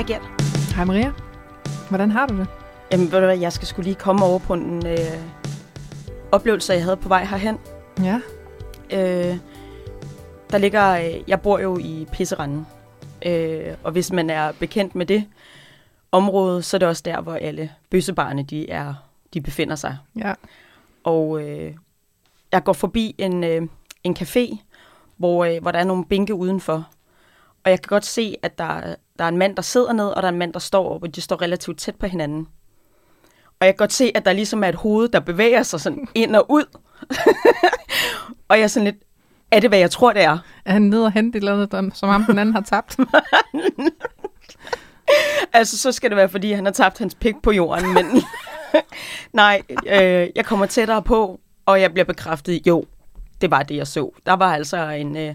Hej Gert. Hej Maria. Hvordan har du det? Jamen, ved du hvad, jeg skal skulle lige komme over på en øh, oplevelse, jeg havde på vej herhen. Ja. Øh, der ligger, øh, jeg bor jo i Pisseranden, øh, og hvis man er bekendt med det område, så er det også der, hvor alle bøssebarne, de, er, de befinder sig. Ja. Og øh, jeg går forbi en, øh, en café, hvor, øh, hvor der er nogle bænke udenfor. Og jeg kan godt se, at der, der er en mand, der sidder ned, og der er en mand, der står op, og de står relativt tæt på hinanden. Og jeg kan godt se, at der ligesom er et hoved, der bevæger sig sådan ind og ud. og jeg er sådan lidt, er det, hvad jeg tror, det er? Er han nede og hente et eller andet, der- som ham den anden har tabt? Altså, så skal det være, fordi han har tabt hans pik på jorden, men nej, øh, jeg kommer tættere på, og jeg bliver bekræftet, jo, det var det, jeg så. Der var altså en, øh,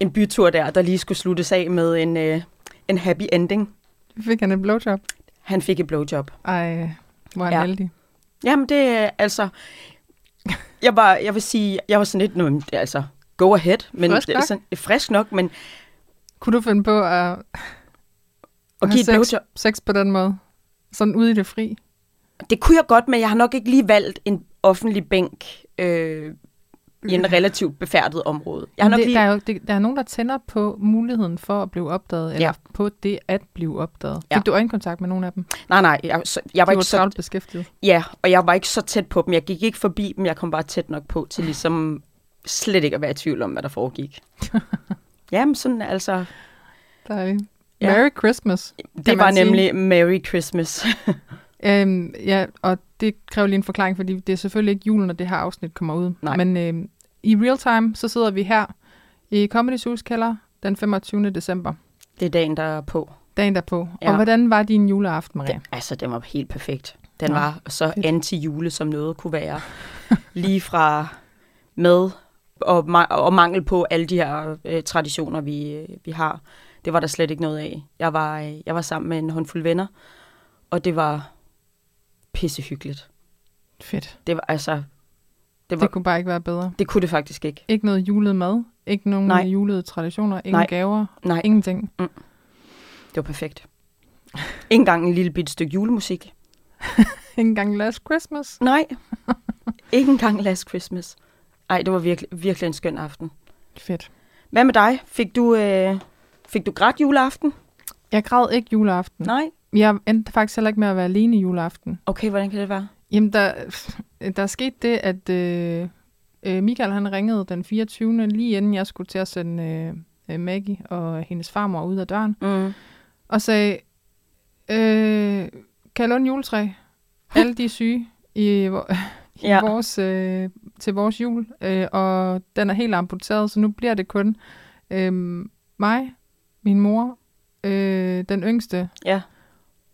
en bytur der, der lige skulle sluttes af med en, øh, en happy ending. Fik han en blowjob? Han fik et blowjob. Ej, hvor er han Ja. heldig. Jamen, det er altså... Jeg var, jeg vil sige, jeg var sådan lidt, nu, altså, go ahead. Men Frisk det er nok. sådan, er frisk nok, men Kunne du finde på at, at give sex, blowjob, sex på den måde? Sådan ude i det fri? det kunne jeg godt, men jeg har nok ikke lige valgt en offentlig bænk øh, i en relativt befærdet område. Jeg har nok det, lige... der, er jo, det, der er nogen, der tænder på muligheden for at blive opdaget, eller Ja. på det at blive opdaget. Ja. Fik du øjenkontakt med nogen af dem? Nej, nej, jeg, så, jeg var var ikke så... beskæftiget. Ja, og jeg var ikke så tæt på dem. Jeg gik ikke forbi dem, jeg kom bare tæt nok på til ligesom slet ikke at være i tvivl om, hvad der foregik. Jamen, sådan altså... Dejligt. Ja. Merry Christmas. Det var sige. nemlig Merry Christmas. Øhm, ja, og det kræver lige en forklaring, fordi det er selvfølgelig ikke julen, når det her afsnit kommer ud. Nej. Men øhm, i real time, så sidder vi her i Comedy Zoo's kælder den 25. december. det er dagen, der er på. Dagen derpå. Ja. Ja. Og hvordan var din juleaften, Maria? Den, altså, den var helt perfekt. Den Nå, var så fedt. anti-jule, som noget kunne være. Lige fra med og, ma- og mangel på alle de her øh, traditioner, vi, øh, vi har. Det var der slet ikke noget af. Jeg var, øh, jeg var sammen med en håndfuld venner, og det var pissehyggeligt. Fedt. Det var altså... Det, var, Det kunne bare ikke være bedre. det kunne det faktisk ikke. Ikke noget julet mad, ikke nogen Nej. Julede traditioner, ingen Nej. Gaver, Nej, ingenting. det var perfekt. Ikke engang en lille bit stykke julemusik. Ikke engang Last Christmas. Nej, ikke engang Last Christmas. Ej, det var virkelig, virkelig en skøn aften. Fedt. Hvad med dig? Fik du, øh, fik du grædt juleaften? Jeg græd ikke juleaften. Nej. Jeg endte faktisk heller ikke med at være alene i juleaften. Okay, hvordan kan det være? Jamen, der, der skete det, at øh, øh, Michael han ringede den 24. lige inden jeg skulle til at sende øh, øh, Maggie og hendes farmor ud af døren, Mm. og sagde, øh, kan jeg låne juletræ? Alle de er syge i, i ja. vores, øh, til vores jul, øh, og den er helt amputeret, så nu bliver det kun øh, mig, min mor, øh, den yngste, Ja.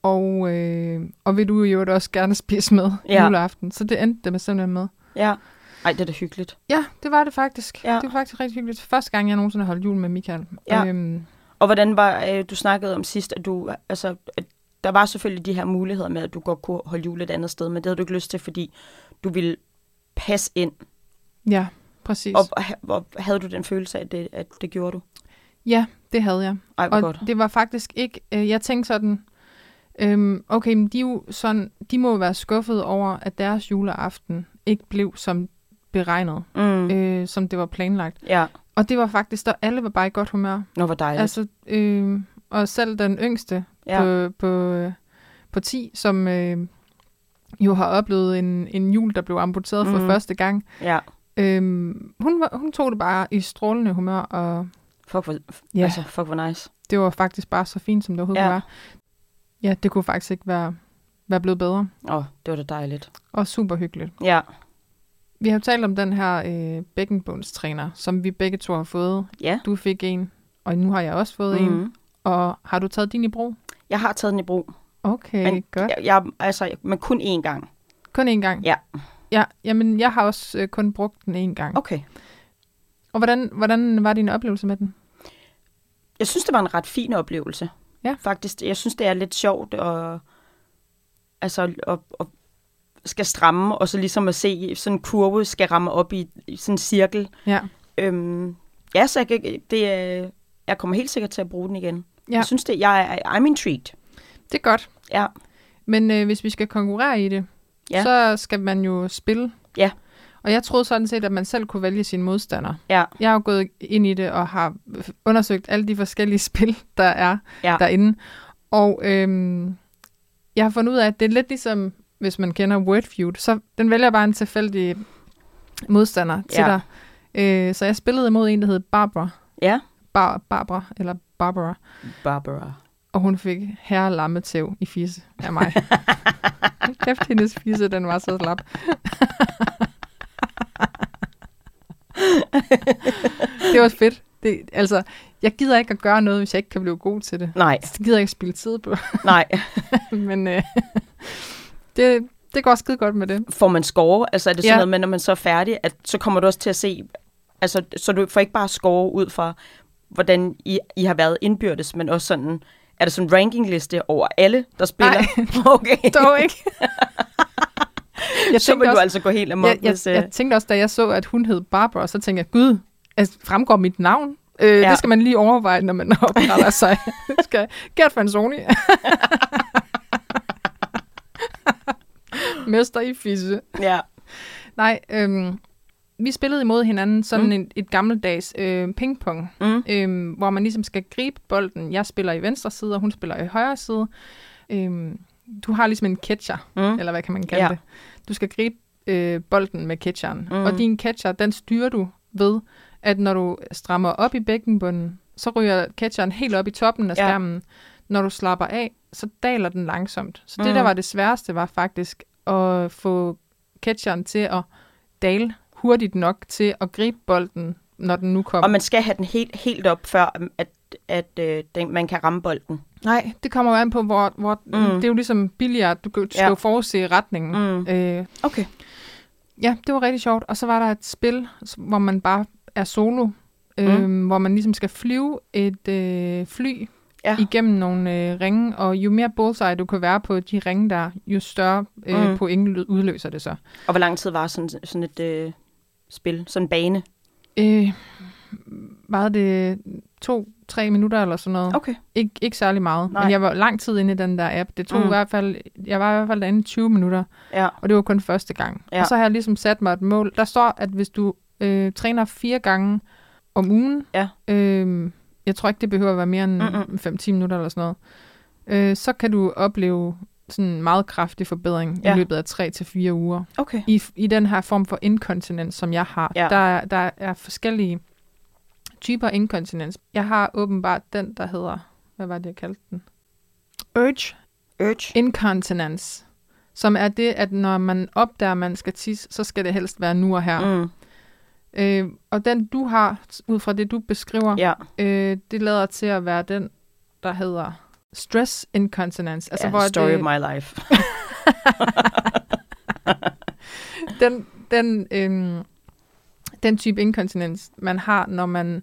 Og, øh, og vil du jo også gerne spise med Ja. juleaften. Så det endte det med simpelthen med. Ja. Ej, det er da hyggeligt. Ja, det var det faktisk. Ja. Det var faktisk rigtig hyggeligt. Første gang, jeg nogensinde har holdt jul med Michael. Ja. Øhm, Og hvordan var, øh, du snakkede om sidst, at du, altså, at der var selvfølgelig de her muligheder med, at du godt kunne holde jul et andet sted, men det havde du ikke lyst til, fordi du ville passe ind. ja, præcis. Og, og havde du den følelse af, at det, at det gjorde du? Ja, det havde jeg. Ej, hvor Og godt. det var faktisk ikke... Øh, jeg tænkte sådan... Øhm, okay, men de, er jo sådan, de må jo være skuffet over, at deres juleaften ikke blev som beregnet, Mm. mm. øh, som det var planlagt. Ja, Og det var faktisk, der alle var bare i godt humør. nå, hvor dejligt. Altså, øh, og selv den yngste ja. på, på, på 10, som øh, jo har oplevet en, en jul, der blev amputeret for Mhm. første gang. ja. Øh, hun, var, hun tog det bare i strålende humør, og Fuck, hvor, ja, altså, fuck, hvor nice. det var faktisk bare så fint, som det overhovedet ja. var. Ja, det kunne faktisk ikke være, være blevet bedre. Åh, oh, det var da dejligt. Og super hyggeligt. Ja, Vi har jo talt om den her øh, bækkenbundstræner, som vi begge to har fået. ja. Du fik en, og nu har jeg også fået mm. en. Mm. Og har du taget din i brug? Jeg har taget den i brug, Okay, men, godt. jeg, jeg, altså, men kun én gang. Kun én gang? Ja. Ja, jamen jeg har også øh, kun brugt den én gang. Okay. Og hvordan, hvordan var din oplevelse med den? Jeg synes, det var en ret fin oplevelse. Ja. Faktisk, jeg synes, det er lidt sjovt at, altså, at, at skal stramme, og så ligesom at se sådan en kurve skal ramme op i, i sådan en cirkel. Ja. Øhm, ja, så jeg, kan- det, jeg kommer helt sikkert til at bruge den igen. Ja. Jeg synes, det, jeg er, I'm intrigued. Det er godt. Ja. Men øh, hvis vi skal konkurrere i det, Ja. så skal man jo spille. Ja. Og jeg troede sådan set, at man selv kunne vælge sine modstandere. Ja. Jeg har jo gået ind i det og har undersøgt alle de forskellige spil, der er Ja. derinde. Og øhm, jeg har fundet ud af, at det er lidt ligesom, hvis man kender Wordfeud, så den vælger bare en tilfældig modstander til Ja. dig. Øh, så jeg spillede imod en, der hed Barbara. Ja. Bar- Barbara, eller Barbara. Barbara. Og hun fik herre lammetæv i fisse af mig. Kæft, hendes fisse, den var så slap. det var fedt. Det, altså, jeg gider ikke at gøre noget, hvis jeg ikke kan blive god til det. Nej, Det gider jeg ikke spille tid på. nej. Men øh, det, det går skide godt med det. Får man score? Altså er det sådan Ja. noget med, når man så er færdig, at så kommer du også til at se, altså så du får ikke bare score ud fra, hvordan I, I har været indbyrdes, men også sådan, er der sådan en rankingliste over alle, der spiller? Nej. okay. Dog ikke. Jeg, så vil tænkte du også, altså gå helt amok, jeg, jeg, hvis... øh, jeg tænkte også, da jeg så, at hun hed Barbara, så tænkte jeg, gud, altså, fremgår mit navn? Øh, Ja. Det skal man lige overveje, når man opretter sig. skal Gert Fansoni. Mester i fisse. ja. Nej, øhm, vi spillede imod hinanden sådan Mm. mm. et, gammeldags øh, pingpong, Mm. øhm, hvor man ligesom skal gribe bolden. Jeg spiller i venstre side, og hun spiller i højre side. Øhm, du har ligesom en catcher, Mm. eller hvad kan man kalde ja. det. Du skal gribe øh, bolden med catcheren, Mm. mm. og din catcher, den styrer du ved, at når du strammer op i bækkenbunden, så ryger catcheren helt op i toppen af Ja. skærmen. Når du slapper af, så daler den langsomt. Så det, Mm. der var det sværeste, var faktisk at få catcheren til at dale hurtigt nok til at gribe bolden, når den nu kommer. Og man skal have den helt, helt op, før at, at øh, den, man kan ramme bolden. Nej, det kommer jo an på, hvor... hvor Mm. Det er jo ligesom billigere, du, du skal Ja. jo forudse retningen. Mm. Øh, Okay. ja, det var rigtig sjovt. Og så var der et spil, hvor man bare er solo, øh, Mm. hvor man ligesom skal flyve et øh, fly Ja. igennem nogle øh, ringe, og jo mere bullseye du kan være på de ringe der, jo større øh, Mm. point lø- udløser det så. Og hvor lang tid var sådan, sådan et øh, spil? Sådan en bane? Øh, var det to-tre minutter eller sådan noget? Okay. Ikke, ikke særlig meget, Nej. men jeg var lang tid inde i den der app. Det tog Mm. i hvert fald, jeg var i hvert fald derinde i 20 minutter, Ja. og det var kun første gang. Ja. Og så har jeg ligesom sat mig et mål. Der står, at hvis du øh, træner fire gange om ugen, Ja. øh, jeg tror ikke, det behøver at være mere end Mm-mm. 5-10 minutter eller sådan noget, øh, så kan du opleve sådan en meget kraftig forbedring Ja. i løbet af 3-4 uger. Okay. I, I den her form for inkontinens, som jeg har, Ja. der, er- der er forskellige typer inkontinens. Jeg har åbenbart den, der hedder, hvad var det, jeg kaldte den? Urge Urge. incontinence, som er det, at når man opdager, at man skal tisse, så skal det helst være nu og her. Mm. Øh, og den, du har, ud fra det, du beskriver, Ja. øh, det lader til at være den, der hedder stress incontinence. Altså, ja, hvor story det, of my life. den, den, øhm, den type inkontinens, man har, når man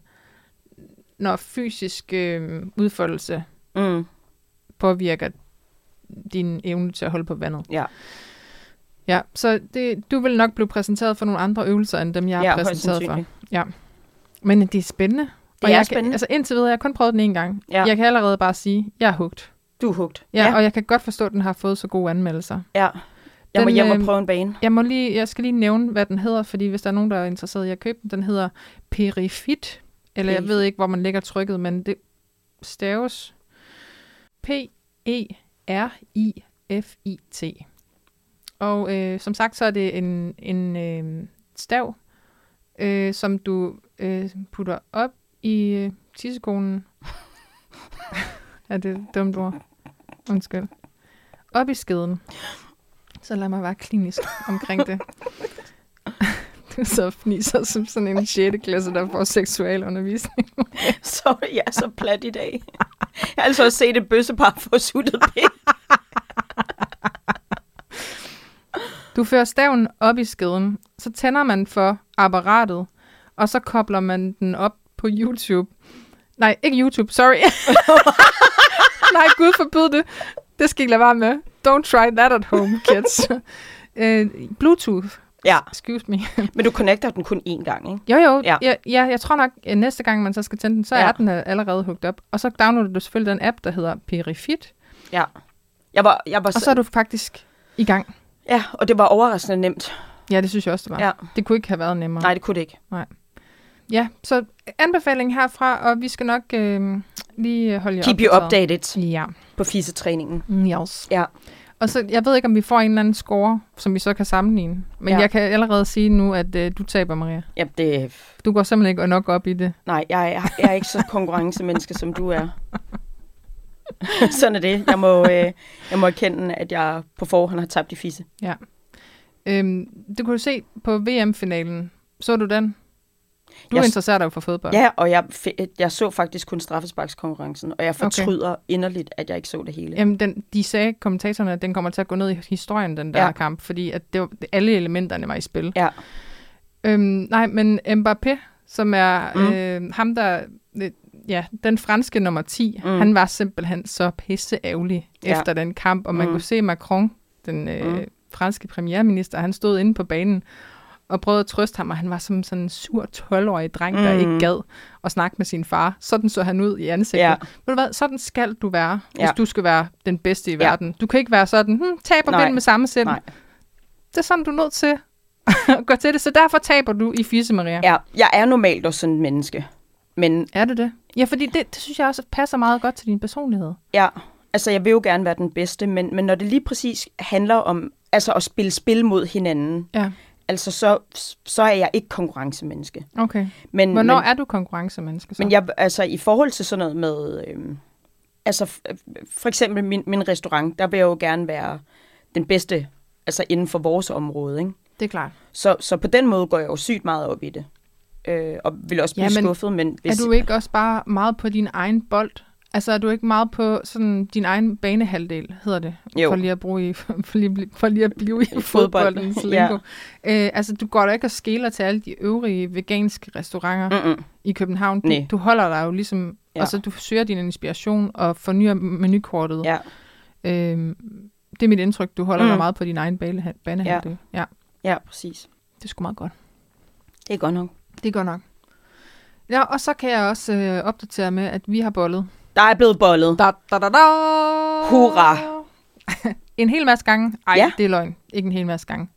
når fysisk øhm, udfoldelse Mm. påvirker din evne til at holde på vandet. Ja. Ja, så det, du vil nok blive præsenteret for nogle andre øvelser, end dem, jeg har Ja, præsenteret for. sandsynligt. Men det er spændende. Det og er jeg spændende. Kan, altså indtil videre, jeg har kun prøvet den en gang. Ja. Jeg kan allerede bare sige, jeg er hugt. Du er hugt. Ja, ja, og jeg kan godt forstå, at den har fået så gode anmeldelser. ja. Jeg må hjem og øh, prøve en bane. Jeg, må lige, jeg skal lige nævne, hvad den hedder, fordi hvis der er nogen, der er interesseret i at købe den, den hedder Perifit, eller jeg ved ikke, hvor man lægger trykket, men det staves E P-E-R-I-F-I-T. Og øh, som sagt, så er det en, en øh, stav, øh, som du øh, putter op i øh, tissekonen. er det et dumt ord? Undskyld. Op i skeden. Så lad mig være klinisk omkring det. du så fniser som sådan en 6. klasse, der får seksualundervisning. Sorry, jeg er så plat i dag. Jeg har altså også set et bøssepar få suttet pind. Du fører staven op i skeden, så tænder man for apparatet, og så kobler man den op på YouTube. Nej, ikke YouTube, sorry. Nej, Gud forbyd det. Det skal I lade være med. Don't try that at home, kids. uh, Bluetooth, Ja, excuse me. men du connecter den kun én gang, ikke? Jo, jo. Ja. Ja. Jeg, ja, jeg tror nok, at næste gang man så skal tænde den, så Ja. er den øh, allerede hooked op. Og så downloader du selvfølgelig den app, der hedder Perifit. Ja. Jeg var, jeg var Og så er du faktisk i gang. Ja, og det var overraskende nemt. Ja, det synes jeg også, det var. Ja. Det kunne ikke have været nemmere. Nej, det kunne det ikke. Ja, så anbefaling herfra, og vi skal nok øh, lige holde jer Keep you updated Ja. på FISE-træningen. Yes. Ja. Og så, jeg ved ikke, om vi får en eller anden score, som vi så kan sammenligne. Men Ja. jeg kan allerede sige nu, at øh, du taber, Maria. Ja, det, Du går simpelthen ikke nok op i det. nej, jeg, er- jeg er ikke så konkurrencemenneske, som du er. Sådan er det. Jeg må, øh, jeg må erkende, at jeg på forhånd har tabt i FISE. Øhm, det kunne du se på VM-finalen. Så du den? Du Jeg interesserer dig jo for fodbold. Ja, og jeg, jeg så faktisk kun straffesparkskonkurrencen, og jeg fortryder okay. inderligt, at jeg ikke så det hele. Jamen, den, de sagde, kommentatorerne, at den kommer til at gå ned i historien, den der ja. Kamp, fordi at det var, alle elementerne var i spil. Ja. Øhm, nej, men Mbappé, som er Mm. øh, ham, der... Øh, ja, den franske nummer 10, Mm. han var simpelthen så pisse ærgerlig Ja. efter den kamp, og man Mm. kunne se Macron, den øh, mm. franske premierminister, han stod inde på banen og prøvede at trøste ham, og han var som sådan en sur 12-årig dreng, der Mm. ikke gad at snakke med sin far. Sådan så han ud i ansigtet. Ja. Ved du hvad, sådan skal du være, hvis Ja. du skal være den bedste i Ja. verden. Du kan ikke være sådan, hm, taber Nej. med samme selv. Nej. Det er sådan, du er nødt til at gå til det. Så derfor taber du i Fisse, Maria. Ja, jeg er normalt også sådan en menneske. Men Er det det? Ja, fordi det, det synes jeg også passer meget godt til din personlighed. ja, altså jeg vil jo gerne være den bedste, men, men når det lige præcis handler om altså at spille spil mod hinanden, Ja, altså så, så er jeg ikke konkurrencemenneske. okay. Men, Hvornår men, er du konkurrencemenneske så? Men jeg, altså i forhold til sådan noget med, øhm, altså for eksempel min, min restaurant, der vil jeg jo gerne være den bedste, altså inden for vores område, ikke? Det er klart. Så, så på den måde går jeg jo sygt meget op i det. Øh, og vil også blive Ja, men skuffet, men hvis... Er du ikke også bare meget på din egen bold? Altså er du ikke meget på sådan din egen banehalvdel, hedder det? Jo. For lige at, bruge i, for lige, for lige at blive i fodboldens fodbold, lingo. ja. Øh, altså du går da ikke og skæler til alle de øvrige veganske restauranter Mm-mm. i København. Du, du holder dig jo ligesom, Ja. altså du søger din inspiration og fornyer menukortet. Ja, Øh, det er mit indtryk, du holder Mm. dig meget på din egen bane, banehalvdel. Ja. ja, ja, præcis. det er sgu meget godt. Det er godt nok. Det er godt nok. Ja, og så kan jeg også øh, opdatere med, at vi har bollet. Der er blevet bollet. Da, da, da, da. Hurra. en hel masse gange. Ej, Ja. det er løgn. Ikke en hel masse gange.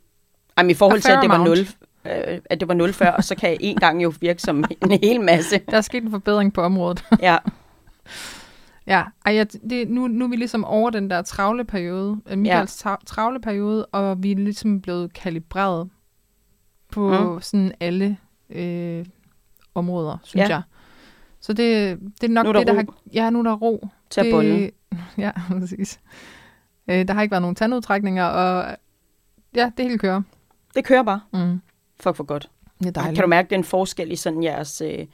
Jamen, i forhold til, at fair det var amount. 0, øh, at det var 0 før, så kan en gang jo virke som en hel masse. Der er sket en forbedring på området. Ja, ja, Ej, jeg, det, nu, nu er vi ligesom over den der travle periode, øh, Michaels ja. travle periode, og vi er ligesom blevet kalibreret på mm. sådan alle øh, områder, synes Ja. jeg. Så det, det er nok Nu er der det, der ro. har... Ja, nu er der ro. til at det, bolle. Ja, præcis. Øh, der har ikke været nogen tandudtrækninger, og ja, det hele kører. Det kører bare. Mm. Fuck for godt. Det er dejligt. Kan du mærke den forskel i sådan jeres øh,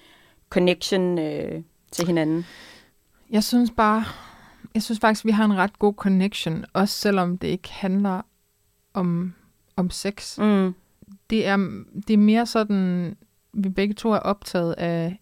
connection øh, til hinanden? Jeg synes bare, jeg synes faktisk, vi har en ret god connection, også selvom det ikke handler om, om sex. Mm. Det er, det er mere sådan, vi begge to er optaget af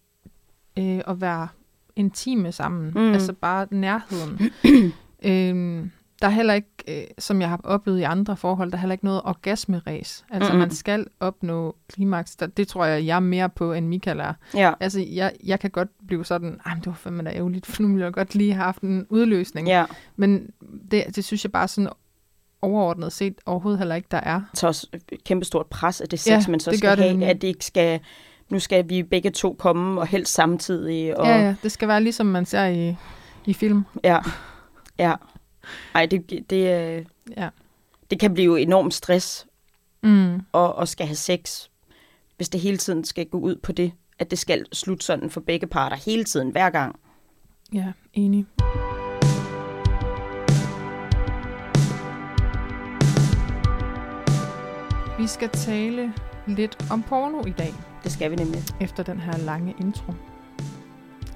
øh, at være intime sammen. Mm. Mm. Altså bare nærheden. øhm, der er heller ikke, øh, som jeg har oplevet i andre forhold, der er heller ikke noget orgasmeræs. Altså Mm-mm. man skal opnå klimaks. Der- Det tror jeg, jeg er mere på, end Michael er. Ja. Altså, jeg, jeg kan godt blive sådan, ej, det var fandme da ærgerligt, for nu ville jeg godt lige have haft en udløsning. ja. Men det, det synes jeg bare sådan overordnet set overhovedet heller ikke, der er. Så også et kæmpe stort pres, at det sex, Ja, man så det skal det have, nemlig. at det ikke skal, nu skal vi begge to komme, og helst samtidig. Og, Ja, ja, det skal være ligesom man ser i, i film. ja. ja. Ej, det, det, øh, Ja. det kan blive enormt stress, Mm. og, og skal have sex, hvis det hele tiden skal gå ud på det, at det skal slutte sådan for begge parter hele tiden, hver gang. Ja, enig. Vi skal tale lidt om porno i dag, Det skal vi nemlig. efter den her lange intro.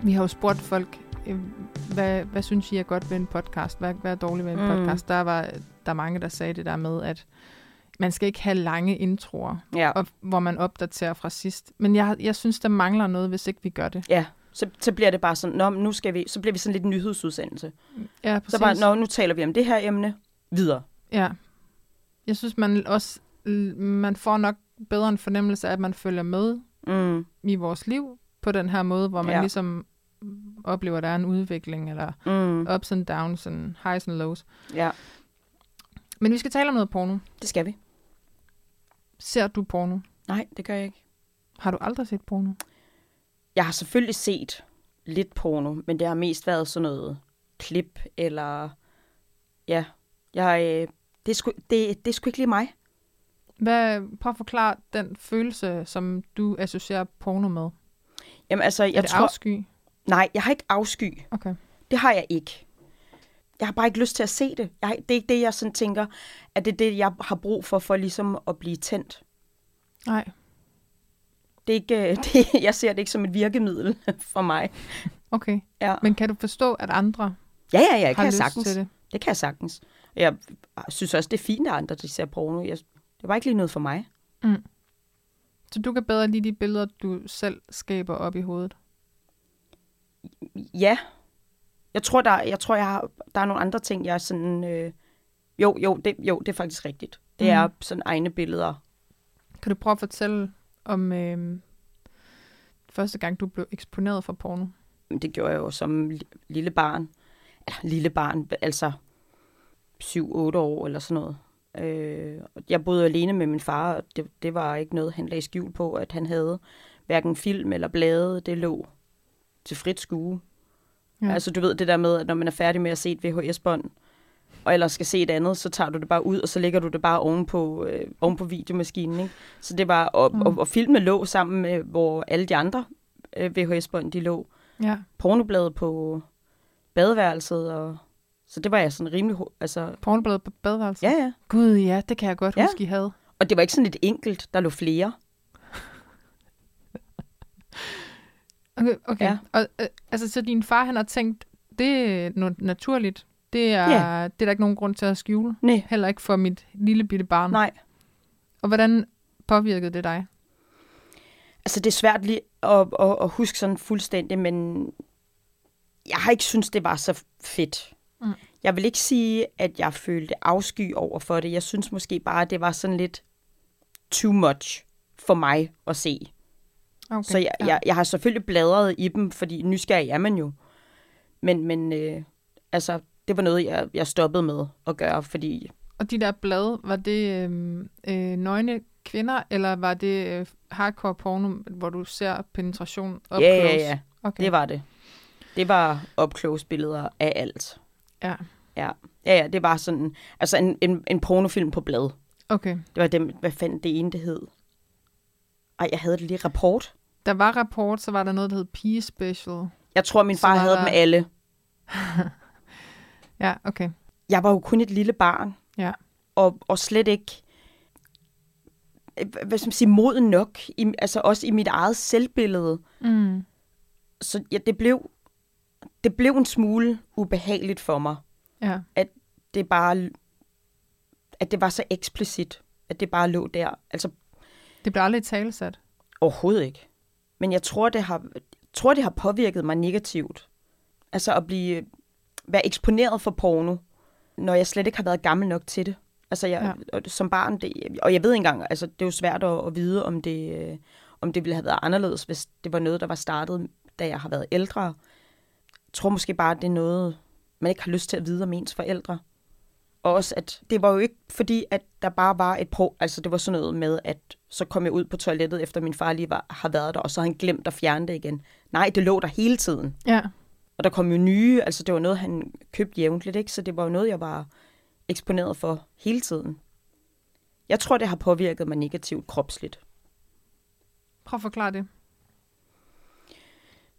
Vi har jo spurgt folk, øh, hvad, hvad synes I er godt ved en podcast? Hvad, hvad er dårligt ved en Mm. podcast? Der var der er mange, der sagde det der med, at man skal ikke have lange introer, Ja. og, hvor man opdaterer fra sidst. Men jeg, jeg synes, der mangler noget, hvis ikke vi gør det. Ja, så, så bliver det bare sådan, Nå, nu skal vi, så bliver vi sådan lidt en nyhedsudsendelse. Ja, præcis. Så bare, Nå, nu taler vi om det her emne, videre. Ja. Jeg synes, man også man får nok bedre en fornemmelse af, at man følger med Mm. i vores liv på den her måde, hvor man Ja. ligesom oplever, at der er en udvikling, eller Mm. ups and downs, and highs and lows. Ja, Men vi skal tale om noget porno. det skal vi. Ser du porno? Nej, det gør jeg ikke. Har du aldrig set porno? Jeg har selvfølgelig set lidt porno, men det har mest været sådan noget klip, eller... Ja, jeg, øh, det, er sgu, det, det er sgu ikke lige mig. Hvad, prøv at forklare den følelse, som du associerer porno med. Jamen altså, er jeg det tror... afsky? Nej, jeg har ikke afsky. Okay. Det har jeg ikke. Jeg har bare ikke lyst til at se det. Jeg, har- det er ikke det, jeg sådan tænker, at det er det, jeg har brug for, for ligesom at blive tændt. Nej. Det er ikke, øh, det, jeg ser det ikke som et virkemiddel for mig. Okay. Ja, Men kan du forstå, at andre ja, ja, ja har det kan jeg sagtens. til det? Det kan jeg sagtens. Jeg synes også, det er fint, at andre de ser porno. Jeg, det var ikke lige noget for mig. Så du kan bedre lide de billeder, du selv skaber op i hovedet? Ja. Jeg tror, der, jeg, tror, jeg har, der er nogle andre ting, jeg er sådan... Øh, jo, jo det, jo, det er faktisk rigtigt. Det Mhm. er sådan egne billeder. Kan du prøve at fortælle om øh, første gang, du blev eksponeret for porno? Det gjorde jeg jo som li- lille barn. Ja, lille barn, altså 7-8 år eller sådan noget. Øh, jeg boede alene med min far, og det, det var ikke noget, han lagde skjul på, at han havde hverken film eller blade. Det lå til frit skue. Ja. Altså du ved det der med, at når man er færdig med at se et VHS-bånd, og ellers skal se et andet, så tager du det bare ud, og så lægger du det bare oven på, øh, oven på videomaskinen. Ikke? Så det var, og, mm. og, og filmene lå sammen med, hvor alle de andre øh, VHS-bånd, de lå Ja. pornobladet på badeværelset, og så det var jeg sådan rimelig, altså, Pornobladet på badeværelset? ja ja. Gud, ja, det kan jeg godt Ja. huske, I havde. Og det var ikke sådan et enkelt, der lå flere. Okay, okay. Ja. Og, øh, altså, så din far, han har tænkt, det er naturligt. Det er, Ja. det er der ikke nogen grund til at skjule. Nej, Heller ikke for mit lille bitte barn. nej. Og hvordan påvirkede det dig? Altså det er svært lige at, at, at huske sådan fuldstændig, men jeg har ikke synes det var så fedt. Mm. Jeg vil ikke sige, at jeg følte afsky over for det. Jeg synes måske bare, at det var sådan lidt too much for mig at se. Okay. Så jeg, ja. jeg, jeg har selvfølgelig bladret i dem, fordi nysgerrig er man jo. Men, men øh, altså, det var noget, jeg, jeg stoppede med at gøre, fordi Og de der blade, var det øh, øh, nøgne kvinder, eller var det øh, hardcore porno, hvor du ser penetration up ja, close? ja, ja, Okay. det var det. Det var up close billeder af alt. Ja, Ja, ja, ja det var sådan, altså en, en, en pornofilm på blad. okay. Det var dem, hvad fanden det ene, det hed. Ej, jeg havde det lige rapport. Der var rapport, så var der noget, der hed Pige Special. Jeg tror, min far havde der- dem alle. Ja, okay. Jeg var jo kun et lille barn. Ja. Og, og slet ikke, øh, hvad skal man sige, moden nok. I, altså også i mit eget selvbillede. Mm. Så ja, det blev, det blev en smule ubehageligt for mig. Ja, Det bare, at det var så eksplicit, at det bare lå der. Altså det blev aldrig talsat. Overhovedet ikke. Men jeg tror, det har, tror, det har påvirket mig negativt. Altså at blive, være eksponeret for porno, når jeg slet ikke har været gammel nok til det. Altså jeg, ja. som barn, det, og jeg ved ikke engang, altså det er jo svært at, at vide, om det, øh, om det ville have været anderledes, hvis det var noget, der var startet, da jeg har været ældre. Tror måske bare, at det er noget, man ikke har lyst til at vide om ens forældre. Og også, at det var jo ikke fordi, at der bare var et pro... Altså, det var sådan noget med, at så kom jeg ud på toilettet, efter min far lige var, har været der, og så har han glemt at fjerne det igen. Nej, det lå der hele tiden. Ja, Og der kom jo nye, altså det var noget, han købte jævnligt, ikke? Så det var jo noget, jeg var eksponeret for hele tiden. Jeg tror, det har påvirket mig negativt kropsligt. prøv at forklare det.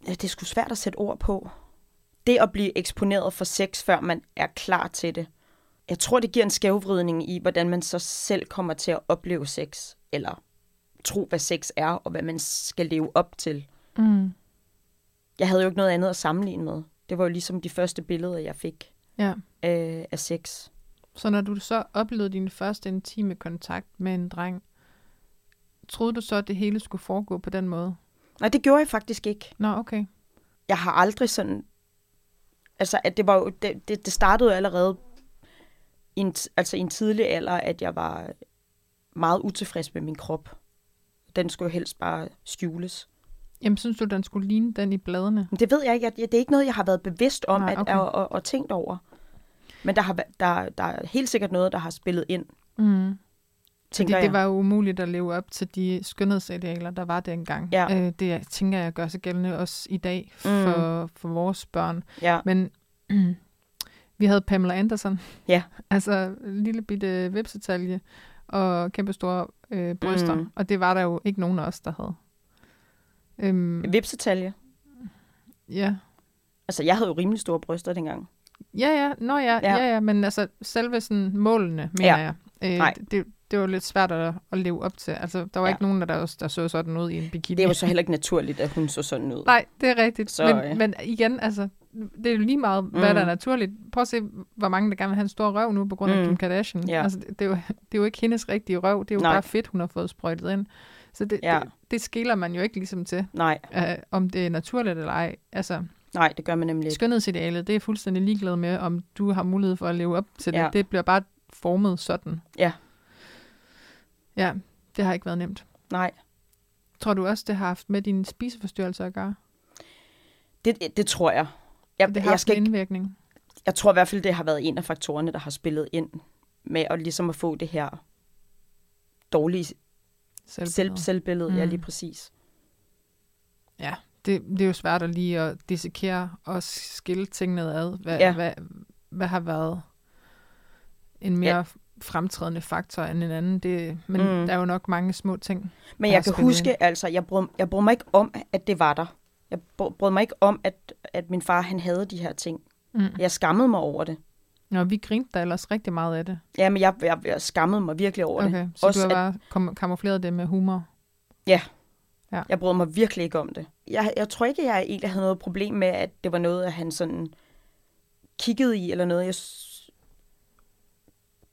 Ja, Det er sgu svært at sætte ord på. Det at blive eksponeret for sex, før man er klar til det. Jeg tror, det giver en skævvridning i, hvordan man så selv kommer til at opleve sex. Eller tro, hvad sex er, og hvad man skal leve op til. Mm. Jeg havde jo ikke noget andet at sammenligne med. Det var jo ligesom de første billeder, jeg fik Ja. øh, af sex. Så når du så oplevede din første intime kontakt med en dreng, troede du så, at det hele skulle foregå på den måde? Nej, det gjorde jeg faktisk ikke. Nå, okay. Jeg har aldrig sådan... Altså, at det var jo... Det, det, det startede jo allerede i en, altså i en tidlig alder, at jeg var meget utilfreds med min krop. Den skulle jo helst bare skjules. Jamen, synes du, den skulle ligne den i bladene? Men det ved jeg ikke. Jeg, det er ikke noget, jeg har været bevidst om Nej, at, okay. at, at, at, at tænkt over. Men der, har, der, der er helt sikkert noget, der har spillet ind, Mm. Fordi det var jo umuligt at leve op til de skønhedsidealer, der var dengang. Ja. Øh, det tænker jeg gør sig gældende også i dag for, mm. for vores børn. Ja, Men vi havde Pamela Anderson. Ja. altså lille bitte vipsetalje og kæmpe store øh, bryster. Mm. Mm. Og det var der jo ikke nogen af os, der havde. Øhm, vipsetalje. ja. Altså, jeg havde jo rimelig store bryster dengang. Ja, ja. Nå ja, Ja. ja, ja. Men altså selve sådan målene, mener Ja. jeg. Øh, Nej. det, det var lidt svært at, at leve op til. Altså, der var Ja. ikke nogen, der, der, der så sådan ud i en bikini. Det jo så heller ikke naturligt, at hun så sådan ud. Nej, det er rigtigt. Så, men, øh. men igen, altså, det er jo lige meget, hvad Mm. der er naturligt. Prøv at se, hvor mange der gerne vil have en stor røv nu, på grund af Mm. Kim Kardashian. Ja. Altså, det, det, er jo, det er jo ikke hendes rigtige røv, det er jo Nej. bare fedt, hun har fået sprøjtet ind. Så det, Ja. det, det skiller man jo ikke ligesom til, Nej, uh, om det er naturligt eller ej. Altså, nej, det gør man nemlig ikke. skønhedsidealet, det er fuldstændig ligeglad med, om du har mulighed for at leve op til det. Ja. Det bliver bare formet sådan. Ja. Ja, det har ikke været nemt. Nej, Tror du også, det har haft med din spiseforstyrrelse at gøre? det, det tror jeg. Jeg, det har jeg, haft skal en ikke, indvirkning? jeg tror i hvert fald, det har været en af faktorerne, der har spillet ind med at ligesom at få det her dårlige selv, selv, selvbillede. Mm. Ja, Mm. lige præcis. Ja, det, det er jo svært at lige at dissekere og skille tingene ad. Hvad, ja. hvad, hvad har været en mere ja. Fremtrædende faktor end en anden? Det, men Mm. der er jo nok mange små ting. Men jeg kan huske, ind. altså, jeg brød, jeg brød mig ikke om, at det var der. Jeg brød, mig ikke om, at, at min far han havde de her ting. Mm. Jeg skammede mig over det. Nå, vi grinte da ellers rigtig meget af det. Ja, men jeg, jeg, jeg skammede mig virkelig over Okay, det. så Også du har at- bare kom- kamufleret det med humor. Jeg brød mig virkelig ikke om det. Jeg, jeg tror ikke, jeg egentlig havde noget problem med, at det var noget, at han sådan kiggede i eller noget. Jeg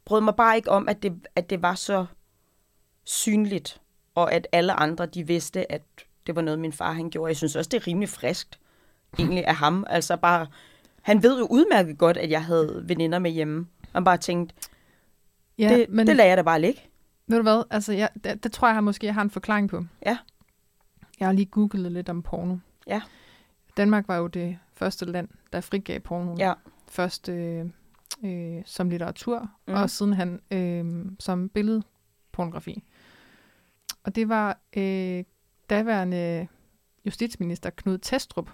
brød mig bare ikke om, at det, at det var så synligt, og at alle andre, de vidste, at det var noget, min far han gjorde. Jeg synes også, det er rimelig friskt, egentlig, af ham. Altså bare, han ved jo udmærket godt, at jeg havde veninder med hjemme. Han bare tænkte, Ja, det, men det lader jeg da bare ligge. ved du hvad? Altså, jeg, det, det tror jeg har måske, jeg har en forklaring på. Ja. Jeg har lige googlet lidt om porno. Ja. Danmark var jo det første land, der frigav porno. Ja. Først øh, øh, som litteratur, Mm. og sidenhen øh, som billedpornografi. Og det var øh, daværende justitsminister Knud Testrup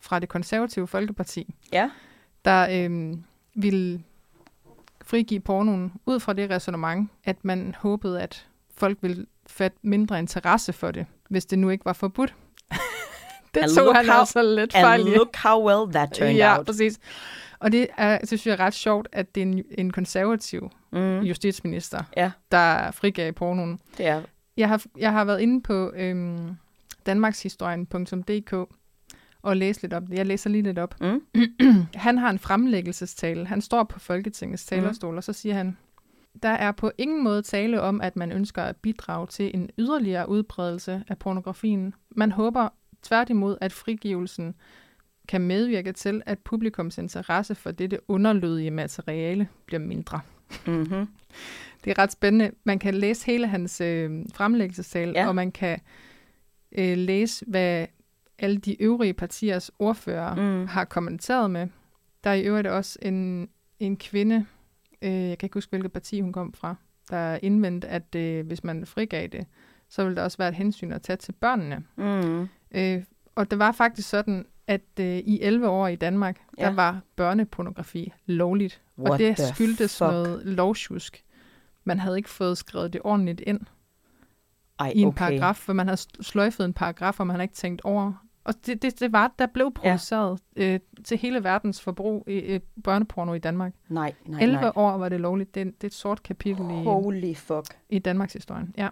fra det konservative Folkeparti, Ja. der øh, ville frigive pornoen ud fra det resonemang, at man håbede, at folk ville fatte mindre interesse for det, hvis det nu ikke var forbudt. det tog han how- altså lidt fejl And look how well that turned ja, out. præcis. Og det er, synes jeg er ret sjovt, at det er en, en konservativ Mm, mm. justitsminister, Ja. der frigav pornoen. det er Jeg har, jeg har været inde på øhm, danmarkshistorien.dk og læst lidt det. Jeg læser lige lidt op. Mm. Han har en fremlæggelsestale. Han står på Folketingets talerstol, mm. og så siger han, der er på ingen måde tale om, at man ønsker at bidrage til en yderligere udbredelse af pornografien. Man håber tværtimod, at frigivelsen kan medvirke til, at publikums interesse for dette underlødige materiale bliver mindre. Mm-hmm. Det er ret spændende. Man kan læse hele hans øh, fremlæggelsestale, Ja. og man kan øh, læse, hvad alle de øvrige partiers ordfører mm. har kommenteret med. Der er i øvrigt også en, en kvinde, øh, jeg kan ikke huske, hvilket parti hun kom fra, der indvendte, at øh, hvis man frigav det, så ville der også være et hensyn at tage til børnene. Mm. Øh, og det var faktisk sådan, at øh, i 11 år i Danmark, ja. Der var børnepornografi lovligt. What og det skyldtes fuck? noget lovsjusk. Man havde ikke fået skrevet det ordentligt ind Ej, i en okay. paragraf, for man havde sl- sløjfet en paragraf, og man havde ikke tænkt over. Og det, det, det var, der blev produceret ja. øh, til hele verdens forbrug i øh, børneporno i Danmark. Nej, nej, 11 nej. år var det lovligt. Det, er- det er et sort kapitel i, Holy fuck. i Danmarks historie. Ja.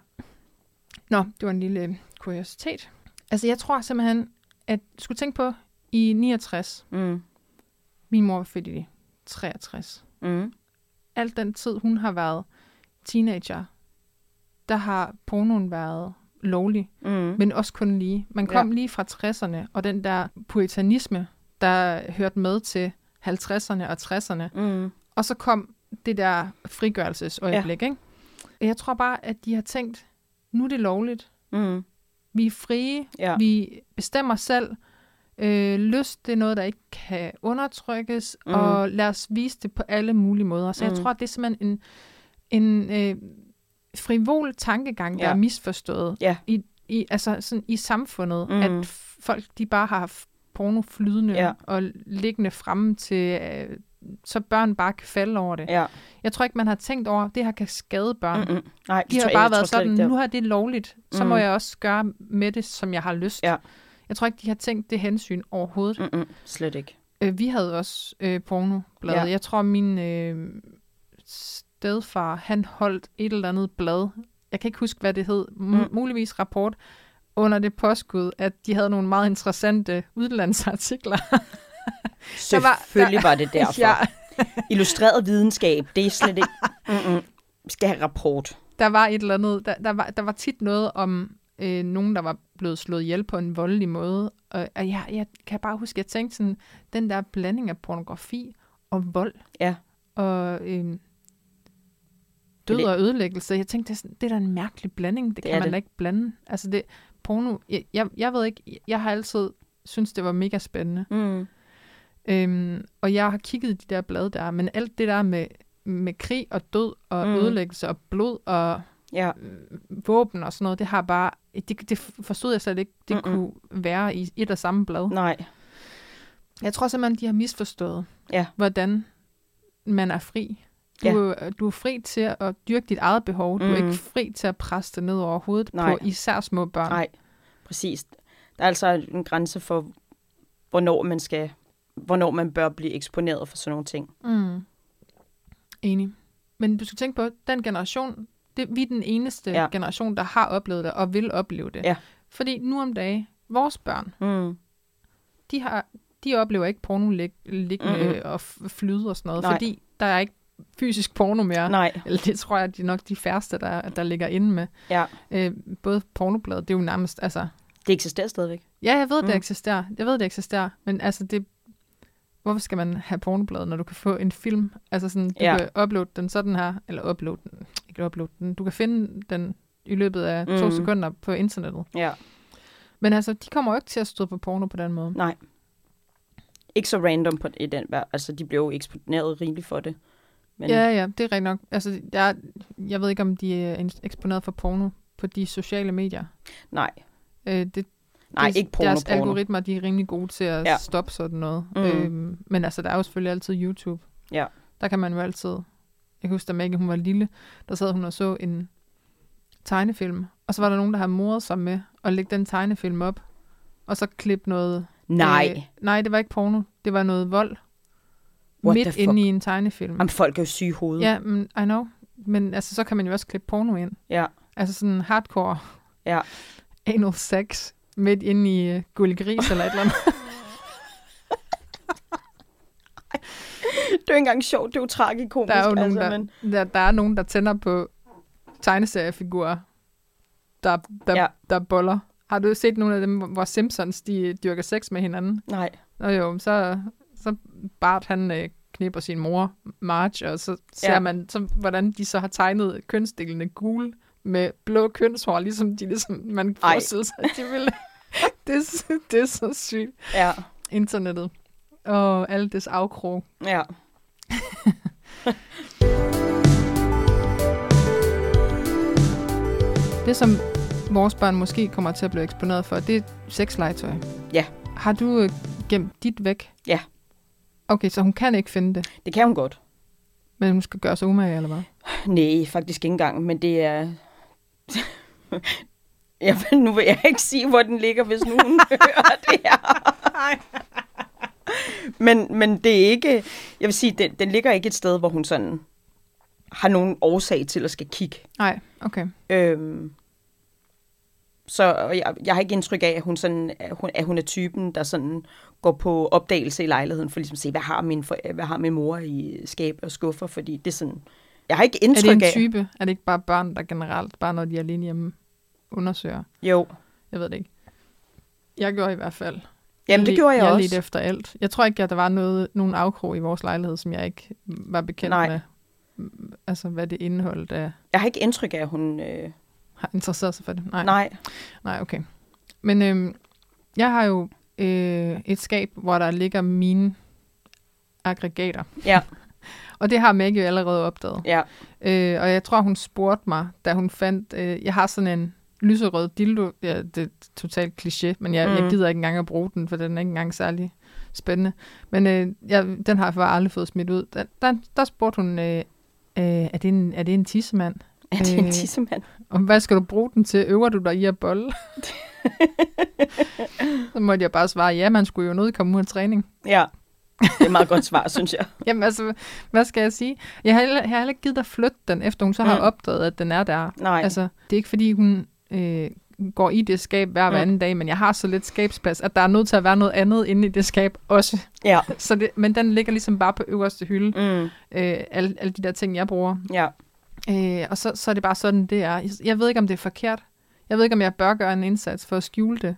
Nå, det var en lille øh, kuriositet. Altså, jeg tror simpelthen, at skulle tænke på, i 69, Mm. min mor var født i 63. Mm. Alt den tid, hun har været teenager, der har pornoen været lovlig, Mm. men også kun lige. Man kom ja. lige fra 60'erne, og den der puritanisme, der hørte med til 50'erne og 60'erne, Mm. og så kom det der frigørelsesøjeblik, ja. ikke? Jeg tror bare, at de har tænkt, nu er det lovligt, Mm. Vi er frie, Ja. vi bestemmer selv. Øh, lyst, det er noget, der ikke kan undertrykkes, Mm. og lad os vise det på alle mulige måder. Så mm. Jeg tror, det er simpelthen en, en øh, frivol tankegang, der Ja. er misforstået Ja. i, i, altså sådan i samfundet, Mm. at folk de bare har haft porno flydende Ja. og liggende fremme til, øh, så børn bare kan falde over det. Ja. Jeg tror ikke, man har tænkt over, at det her kan skade børn. Mm. Mm-mm. Nej, det De har bare jeg været sådan, nu har det lovligt, så Mm. må jeg også gøre med det, som jeg har lyst. Ja. Jeg tror ikke, de har tænkt det hensyn overhovedet. Mm-mm. Slet ikke. Øh, vi havde også øh, pornoblad. Ja. Jeg tror, min øh, stedfar, han holdt et eller andet blad. Jeg kan ikke huske, hvad det hed. M- Mm. Muligvis rapport under det påskud, at de havde nogle meget interessante udlandsartikler. Der var- Selvfølgelig var, det derfor. ja, Illustreret videnskab, det er slet ikke... Mm-mm. Vi skal have rapport. der var et eller andet, der, der, var, der var tit noget om øh, nogen, der var blevet slået ihjel på en voldelig måde. Og, og jeg, jeg kan bare huske, at jeg tænkte sådan, den der blanding af pornografi og vold. Ja. Og øh, død det- og ødelæggelse. Jeg tænkte, det er, sådan, det er da en mærkelig blanding. Det, Det kan man det. da ikke blande. Altså det, porno, jeg, jeg, jeg ved ikke, jeg har altid synes det var mega spændende. Mm. Øhm, og jeg har kigget i de der blade der, men alt det der med, med krig og død og mm. ødelæggelse og blod og Ja. våben og sådan noget, det har bare, det, det forstod jeg slet ikke, det Mm-mm. Kunne være i et og samme blad. Nej. Jeg tror simpelthen, de har misforstået, Ja. hvordan man er fri. Du, ja. du er fri til at dyrke dit eget behov. Du er Mm. ikke fri til at presse det ned over hovedet Nej. på især små børn. Nej. Præcis. Der er altså en grænse for, hvornår man skal hvornår man bør blive eksponeret for sådan nogle ting. Mm. Enig. Men du skal tænke på, den generation, det, vi er den eneste Ja. generation, der har oplevet det og vil opleve det. Ja. Fordi nu om dagen, vores børn, Mm. de, har, de oplever ikke porno lig, liggende mm-hmm. og flyde og sådan noget, Nej. fordi der er ikke fysisk porno mere. Nej. Eller det tror jeg, at de er nok de færreste, der, der ligger inde med. Ja. Øh, både pornobladet, det er jo nærmest, altså... Det eksisterer stadigvæk. Ja, jeg ved, det Mm. eksisterer. Jeg ved, det eksisterer. Men altså, det... Hvorfor skal man have pornobladet, når du kan få en film? Altså sådan, du Ja. kan uploade den sådan her, eller uploade den, ikke uploade den, du kan finde den i løbet af mm. to Mm. sekunder på internettet. Ja. Men altså, de kommer jo ikke til at stå på porno på den måde. Nej. Ikke så random på, i den. Altså, de blev jo eksponeret rigeligt for det. Men, Ja, ja, det er rigtigt nok. Altså, jeg, jeg ved ikke, om de er eksponeret for porno på de sociale medier. Nej. Øh, det, Nej, det, ikke porno, Deres porno. algoritmer, de er rimelig gode til at Ja. stoppe sådan noget. Mm. Øhm, men altså, der er jo selvfølgelig altid YouTube. Ja. Der kan man jo altid... Jeg kan huske, da Maggie hun var lille, der sad hun og så en tegnefilm. Og så var der nogen, der havde moret sig med at lægge den tegnefilm op. Og så klippe noget... Nej. Øh, nej, det var ikke porno. Det var noget vold. What midt inde i en tegnefilm. Jamen, folk er jo syge i hovedet. Ja, men, I know. Men altså, så kan man jo også klippe porno ind. Ja. Altså sådan hardcore Ja. anal sex midt inde i uh, gullegris eller et eller andet. Det er jo ikke engang sjovt, det er jo tragikomisk. Der er jo nogen, altså, der, men... der, der er nogen, der tænder på tegneseriefigurer, der, der, Ja. der boller. Har du set nogle af dem, hvor Simpsons de dyrker sex med hinanden? Nej. Nå jo, så, så Bart han øh, kniber sin mor, Marge, og så ser ja. man, så, hvordan de så har tegnet kønsdelene gule med blå kønshår, ligesom de ligesom, man kan Ej. forestille sig, de ville. det, er, så- det er så sygt. Ja. Internettet. Og alt dets afkrog. Ja. Det, som vores børn måske kommer til at blive eksponeret for, det er sexlegetøj. Ja. Har du øh, gemt dit væk? Ja. Okay, så hun kan ikke finde det, Det kan hun godt. men hun skal gøre sig umage, eller hvad? Nej, faktisk ikke engang, men det er... jeg, vil- nu vil jeg ikke sige, hvor den ligger, hvis nu hun hører det her. men, men det er ikke... Jeg vil sige, den, den ligger ikke et sted, hvor hun sådan har nogen årsag til at skal kigge. Nej, okay. Øhm, så jeg, jeg har ikke indtryk af, at hun, sådan, at, hun, at hun er typen, der sådan går på opdagelse i lejligheden, for ligesom at se, hvad har min, for, hvad har min mor i skab og skuffer, fordi det er sådan... Jeg har ikke Er indtryk det en af... type? Er det ikke bare børn, der generelt, bare når de er alene hjemme, undersøger? Jo, Jeg ved det ikke. Jeg gjorde i hvert fald. jamen det gjorde jeg, jeg også. ledte efter alt. Jeg tror ikke, at der var noget, nogen afkrog i vores lejlighed, som jeg ikke var bekendt Nej. med. Altså, hvad det indeholdt af... Jeg har ikke indtryk af, at hun... Øh, Har interesseret sig for det? Nej, nej. Nej okay. Men øhm, jeg har jo øh, et skab, hvor der ligger mine aggregater. Ja. Og det har Maggie jo allerede opdaget. Ja. Øh, og jeg tror, hun spurgte mig, da hun fandt... Øh, jeg har sådan en lyserød dildo. Ja, det er totalt kliché, men jeg, mm. jeg gider ikke engang at bruge den, for den er ikke engang særlig spændende. Men øh, jeg, den har jeg bare aldrig fået smidt ud. Der, der, der spurgte hun, øh, øh, er, det en, er det en tissemand? Er det en Øh, tissemand? Og hvad skal du bruge den til? Øver du dig i at bolle? så måtte jeg bare svare, ja, man skulle jo nødt komme ud af træning. Ja. Det er et meget godt svar, synes jeg. Jamen altså, hvad skal jeg sige? Jeg har heller, jeg har heller ikke givet at flytte den, efter hun så har Mm. opdaget, at den er der. Nej. Altså, det er ikke fordi, hun øh, går i det skab hver, hver Mm. anden dag, men jeg har så lidt skabsplads, at der er nødt til at være noget andet inde i det skab også. Ja. Så det, men den ligger ligesom bare på øverste hylde, Mm. øh, alle, alle de der ting, jeg bruger. Ja. Øh, og så, så er det bare sådan, det er. Jeg, jeg ved ikke, om det er forkert. Jeg ved ikke, om jeg bør gøre en indsats for at skjule det.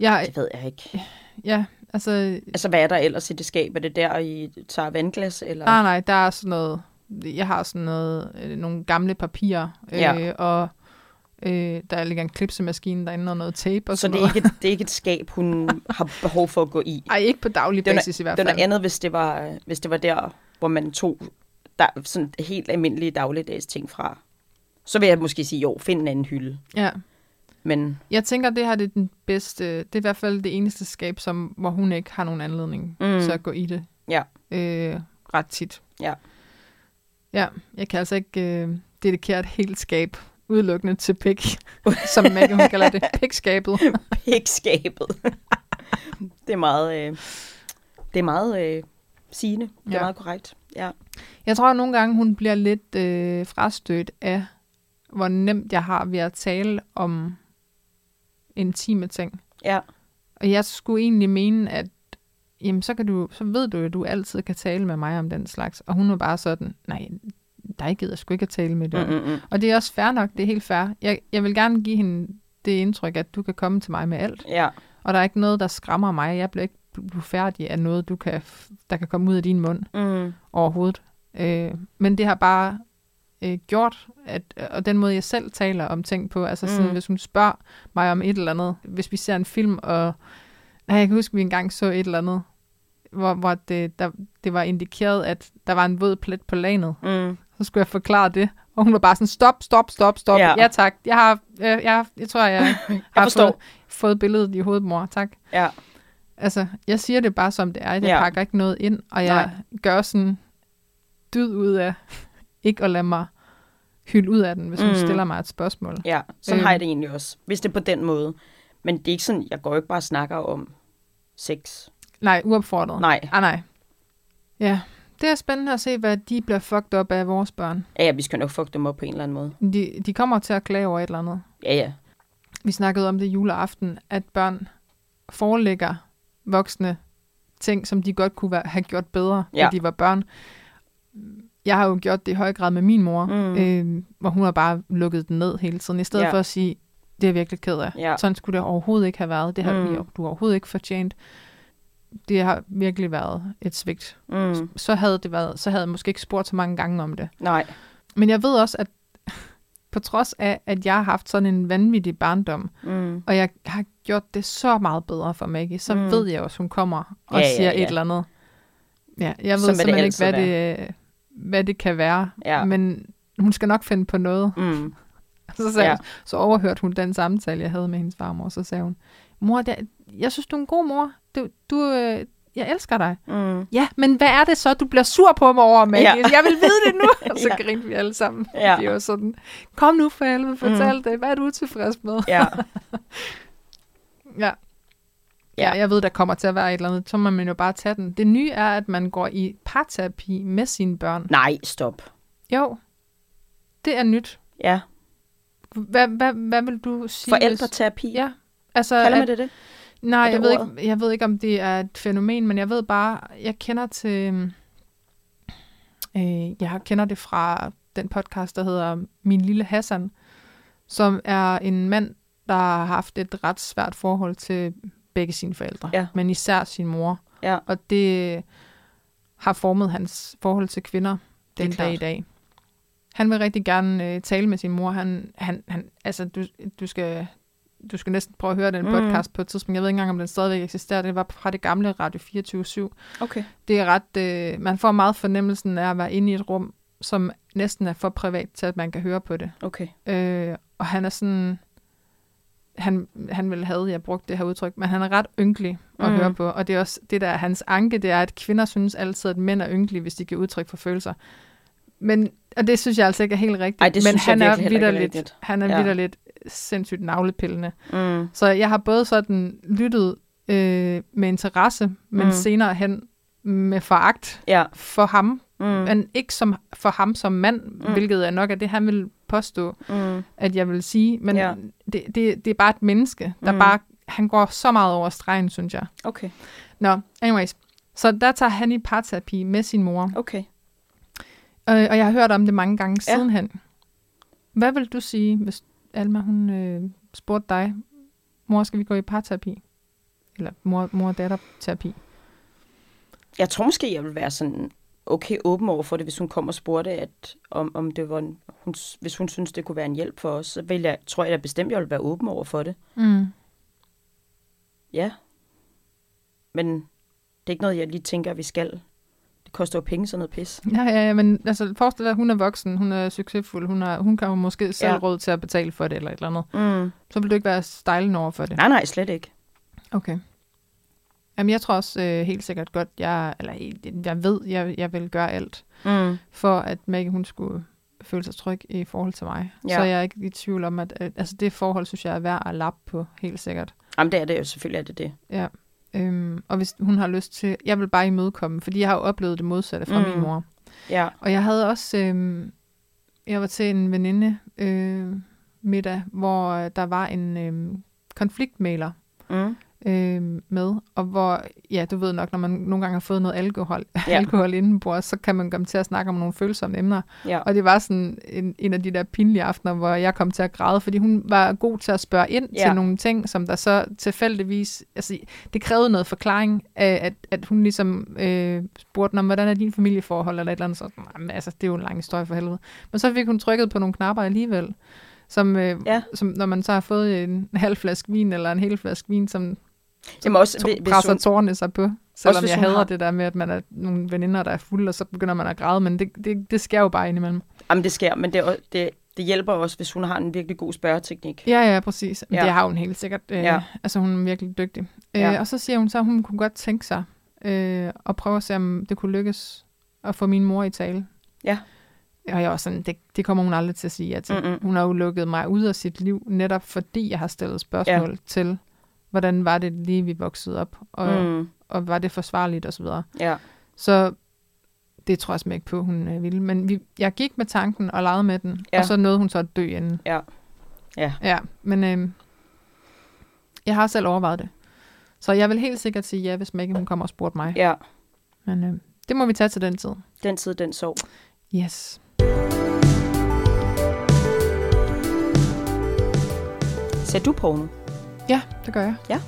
Jeg, Det ved jeg ikke. ja, altså, Altså, hvad er der ellers i det skab? Er det der, I tager vandglas? Eller? nej, nej, der er sådan noget, jeg har sådan noget, øh, nogle gamle papirer, øh, Ja. og øh, der ligger en klipsemaskine derinde og noget tape og Så sådan det er, noget. ikke et, det er ikke et skab, hun har behov for at gå i. Ej, ikke på daglig Det er basis i hvert Det er fald. andet, hvis det var, hvis det var der, hvor man tog der, sådan helt almindelige dagligdags ting fra. Så vil jeg måske sige, jo, find en anden hylde. Ja. Men Jeg tænker, det her det er den bedste, det er i hvert fald det eneste skab, som, hvor hun ikke har nogen anledning Mm. til at gå i det. Ja. Øh, ret tit. Ja. Ja, jeg kan altså ikke øh, dedikere et helt skab udelukkende til pik, som Maggie, hun kalder det, pikskabet. pikskabet. det er meget, øh, det er meget øh, sigende. Det er Ja. meget korrekt. Ja. Jeg tror at nogle gange, hun bliver lidt øh, frastødt af, hvor nemt jeg har ved at tale om intime ting. Ja. Og jeg skulle egentlig mene, at jamen, så, kan du, så ved du jo, at du altid kan tale med mig om den slags. Og hun var bare sådan, nej, dig gider jeg sgu ikke at tale med det. Mm, om." mm, mm. Og det er også fair nok, det er helt fair. Jeg, jeg vil gerne give hende det indtryk, at du kan komme til mig med alt. Ja. Og der er ikke noget, der skræmmer mig. Jeg bliver ikke færdig af noget, du kan, der kan komme ud af din mund Mm. overhovedet. Øh, men det har bare øh, gjort, at, og den måde, jeg selv taler om ting på, altså sådan, Mm. hvis hun spørger mig om et eller andet, hvis vi ser en film, og nej, jeg kan huske, at vi engang så et eller andet, hvor, hvor det, der, det var indikeret, at der var en våd plet på lanet. Mm. Så skulle jeg forklare det, og hun var bare sådan, stop, stop, stop, stop. Ja. Ja, tak. Jeg har, jeg, jeg, jeg tror, jeg har forstår. fået, fået billedet i hovedet, mor. Tak. Ja. Altså, jeg siger det bare som det er. Jeg ja. pakker ikke noget ind, og jeg Nej. gør sådan dyd ud af ikke at lade mig hylde ud af den, hvis mm. hun stiller mig et spørgsmål. Ja, sådan Øhm. har jeg det egentlig også. Hvis det er på den måde. Men det er ikke sådan, jeg går ikke bare og snakker om sex. Nej, uopfordret. Nej. Ah, nej. Ja, det er spændende at se, hvad de bliver fucked op af vores børn. Ja, ja, vi skal nok fuck dem op på en eller anden måde. De, de kommer til at klage over et eller andet. Ja, ja. Vi snakkede om det juleaften, at børn forelægger voksne ting, som de godt kunne være, have gjort bedre, Ja. da de var børn. Jeg har jo gjort det i høj grad med min mor, Mm. øh, hvor hun har bare lukket den ned hele tiden, i stedet Ja. ja. for at sige, det er jeg virkelig ked af. Ja. Sådan skulle det overhovedet ikke have været. Det har Mm. du overhovedet ikke fortjent. Det har virkelig været et svigt. Mm. Så havde det været, så havde jeg måske ikke spurgt så mange gange om det. Nej. Men jeg ved også, at på trods af, at jeg har haft sådan en vanvittig barndom, Mm. og jeg har gjort det så meget bedre for Maggie, så Mm. ved jeg også, hun kommer og Ja, ja, siger ja. et eller andet. Ja, jeg ved det simpelthen ikke, hvad det, hvad det kan være, Ja. men hun skal nok finde på noget. Mm. Så, sagde, Ja. ja. så overhørte hun den samtale, jeg havde med hendes farmor, så sagde hun, mor, det, jeg synes, du er en god mor. Du, du, øh, jeg elsker dig. Mm. Ja, men hvad er det så, du bliver sur på mig over, Maggie? Ja. Jeg vil vide det nu. Og så ja. grinte vi alle sammen. Ja. Det var sådan, kom nu for helvede, fortæl mm. det. Hvad er du tilfreds med? Ja. Ja. Ja, jeg ved, der kommer til at være et eller andet. Så må man jo bare tage den. Det nye er, at man går i parterapi med sine børn. Nej, stop. Jo, det er nyt. Ja. Hvad, hvad, hvad vil du sige? Forældreterapi. Hvis... Ja, altså... Kalder at- man det det? Nej, det jeg ved, ikke, jeg ved ikke, om det er et fænomen, men jeg ved bare, jeg kender til, øh, jeg kender det fra den podcast, der hedder Min Lille Hassan, som er en mand, der har haft et ret svært forhold til begge sine forældre, Ja. men især sin mor. Ja. Og det har formet hans forhold til kvinder er den dag i dag. Han vil rigtig gerne øh, tale med sin mor. Han, han, han, altså, du, du skal du skal næsten prøve at høre den Mm. podcast på et tidspunkt. Jeg ved ikke engang, om den stadigvæk eksisterer. Det var fra det gamle Radio 24 Okay. Det er ret, øh, man får meget fornemmelsen af at være inde i et rum, som næsten er for privat til, at man kan høre på det. Okay. Øh, og han er sådan, han, han ville have, jeg brugte det her udtryk, men han er ret ynkelig at Mm. høre på. Og det er også det der, er hans anke, det er, at kvinder synes altid, at mænd er ynkelige, hvis de giver udtryk for følelser. Men, og det synes jeg altså ikke er helt rigtigt. Ej, det men han er er rigtigt. han er Ja. vitterligt sindssygt navlepillende. Mm. Så jeg har både sådan lyttet øh, med interesse, men Mm. senere hen med foragt Ja. for ham, Mm. men ikke som for ham som mand, Mm. hvilket er nok af det, han vil påstå, Mm. at jeg vil sige. Men Ja. det, det, det er bare et menneske, der Mm. bare, han går så meget over stregen, synes jeg. Okay. Nå, anyways. Så der tager han i parterapi med sin mor, Okay. øh, og jeg har hørt om det mange gange Ja. sidenhen. Hvad vil du sige, hvis Alma hun øh, spurgte dig, mor, skal vi gå i parterapi? Eller mor, mor og datter-terapi? Jeg tror måske, jeg vil være sådan okay åben over for det, hvis hun kom og spurgte, at om, om det var en, hun, hvis hun synes, det kunne være en hjælp for os, så vil jeg, tror jeg da bestemt, jeg vil være åben over for det. Mm. Ja. Men det er ikke noget, jeg lige tænker, at vi skal. Det koster jo penge, sådan noget pis. Ja, ja, ja, men altså, forestil dig, at hun er voksen, hun er succesfuld, hun, har, hun kan jo måske selv ja. råd til at betale for det eller et eller andet. Mm. Så vil du ikke være stejlen over for det. Nej, nej, slet ikke. Okay. Jamen, jeg tror også øh, helt sikkert godt, jeg, eller jeg ved, jeg, jeg vil gøre alt, Mm. for at Maggie, hun skulle føle sig tryg i forhold til mig. Ja. Så jeg er ikke i tvivl om, at, at altså, det forhold, synes jeg, er værd at lappe på, helt sikkert. Jamen, det er det jo. Selvfølgelig er det det. Ja. Øhm, og hvis hun har lyst til, jeg vil bare imødekomme, fordi jeg har jo oplevet det modsatte fra Mm. min mor. Ja. Og jeg havde også, øhm, jeg var til en veninde øh, middag, hvor øh, der var en øhm, konfliktmæler Mm. Øh, med, og hvor, ja, du ved nok, når man nogle gange har fået noget alkohol, Ja. alkohol indenbords, så kan man komme til at snakke om nogle følsomme emner. Ja. Og det var sådan en, en af de der pinlige aftener, hvor jeg kom til at græde, fordi hun var god til at spørge ind Ja. til nogle ting, som der så tilfældigvis, altså det krævede noget forklaring af, at, at hun ligesom øh, spurgte, om hvordan er din familieforhold, eller et eller andet, så jamen, altså, det er jo en lang historie for helvede. Men så fik hun trykket på nogle knapper alligevel, som, øh, Ja. som når man så har fået en halv flaske vin, eller en hel flaske vin, som Jamen også, to- presser hun- tårerne sig på. Selvom hvis jeg hader har- det der med, at man er nogle veninder, der er fulde, og så begynder man at græde, men det, det, det sker jo bare indimellem. Jamen, det sker, men det, er det, det hjælper også, hvis hun har en virkelig god spørgeteknik. Ja, ja, præcis. Ja. Det har hun helt sikkert. Øh, Ja. Altså, hun er virkelig dygtig. Ja. Øh, og så siger hun så, at hun kunne godt tænke sig øh, at prøve at se, om det kunne lykkes at få min mor i tale. Ja. Og jeg var sådan, det, det kommer hun aldrig til at sige ja til. Mm-mm. Hun har jo lukket mig ud af sit liv, netop fordi jeg har stillet spørgsmål ja. til, hvordan var det lige, vi voksede op, og, mm. Og var det forsvarligt osv. Ja. Så det tror jeg simpelthen ikke på, hun øh, ville. Men vi, jeg gik med tanken og legede med den, Ja. og så nåede hun så at dø inden. Ja. Ja. Ja, men øh, jeg har selv overvejet det. Så jeg vil helt sikkert sige ja, hvis Maggie hun kommer og spurgte mig. Ja. Men øh, det må vi tage til den tid. Den tid, den sov. Yes. Ser du porno? Ja, det gør jeg. Ja.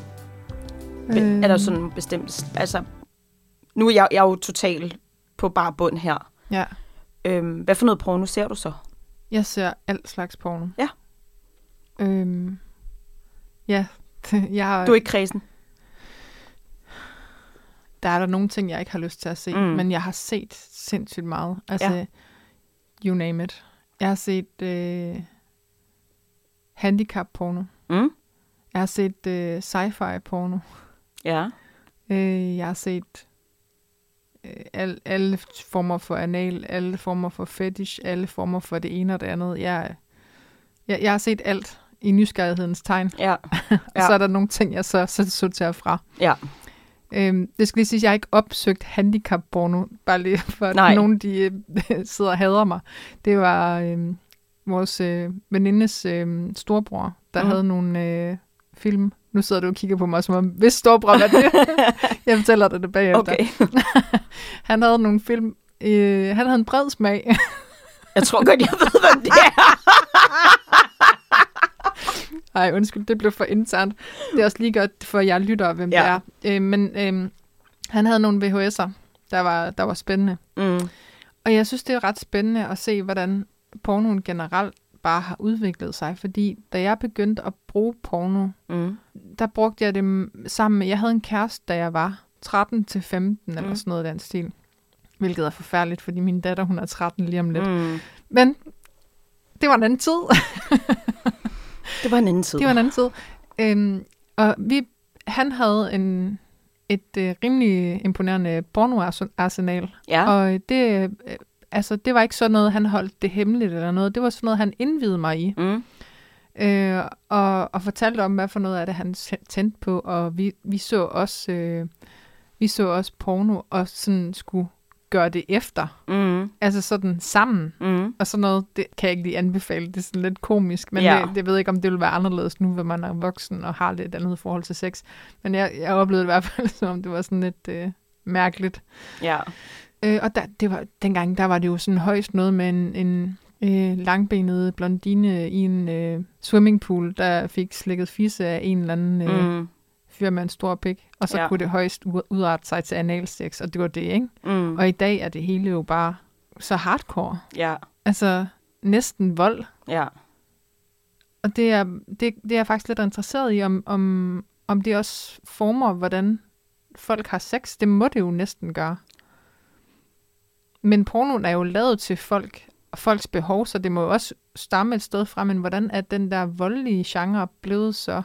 Men er der sådan en bestemt... Altså, nu er jeg, jeg er jo totalt på bare bund her. Ja, Øhm, hvad for noget porno ser du så? jeg ser alt slags porno. Ja. Øhm, ja, jeg har, Du er ikke kredsen? der er der nogle ting, jeg ikke har lyst til at se, Mm. men jeg har set sindssygt meget. Altså, ja. you name it. Jeg har set øh, handicap-porno. Mm? Jeg har set øh, sci-fi porno. Ja. Øh, jeg har set øh, al, alle former for anal, alle former for fetish, alle former for det ene og det andet. Jeg, jeg, jeg har set alt i nysgerrighedens tegn. Ja. Og Ja. så er der nogle ting, jeg så, så sorterer fra. Ja. Øhm, det skal lige sige, at jeg har ikke opsøgt handicap-porno, bare lige for at Nej. nogen de, øh, sidder og hader mig. Det var øh, vores øh, venindes øh, storbror, der mm. havde nogle øh, film. Nu sidder du og kigger på mig, som om, hvis storbror var det. jeg fortæller dig det bagefter. Okay. Han havde nogle film. Øh, han havde en bred smag. Jeg tror godt, jeg ved, hvem det er. Nej, undskyld, det blev for internt. Det er også lige godt for jer lytter, hvem Ja. det er. Øh, men øh, han havde nogle VHS'er, der var, der var spændende. Mm. Og jeg synes, det er ret spændende at se, hvordan pornoen generelt bare har udviklet sig, fordi da jeg begyndte at bruge porno, Mm. der brugte jeg det sammen med, jeg havde en kæreste, da jeg var 13 til 15 eller Mm. sådan noget af den stil. Hvilket er forfærdeligt, fordi min datter, hun er 13 lige om lidt. Mm. Men det var en anden tid. Det var en anden tid. det var en anden tid. Øhm, og vi, han havde en, et øh, rimelig imponerende pornoarsenal. Ja. Og det, øh, altså, det var ikke sådan noget, han holdt det hemmeligt eller noget. Det var sådan noget, han indvidede mig i. Mm. Øh, og, og fortalte om, hvad for noget af det, han tæ- tændte på. Og vi, vi så også øh, vi så også porno, og sådan skulle gøre det efter. Mm. Altså sådan sammen. Mm. Og sådan noget, det kan jeg ikke lige anbefale. Det er sådan lidt komisk, men Ja. det, det ved jeg ikke, om det vil være anderledes nu, hvor man er voksen og har lidt andet forhold til sex. Men jeg, jeg oplevede det i hvert fald, som om det var sådan lidt øh, mærkeligt. Ja. Øh, og der, det var, dengang, der var det jo sådan højst noget med en, en øh, langbenet blondine i en øh, swimmingpool, der fik slikket fisse af en eller anden øh, mm. Fyr med en stor pik. Og så Ja. kunne det højst udarte sig til analsex, og det var det, ikke? Mm. Og i dag er det hele jo bare så hardcore. Ja. Altså næsten vold. Ja. Og det er, det, det er jeg faktisk lidt interesseret i, om, om, om det også former, hvordan folk har sex. Det må det jo næsten gøre. Men pornoen er jo lavet til folk og folks behov, så det må jo også stamme et sted fra. Men hvordan er den der voldelige genre blevet så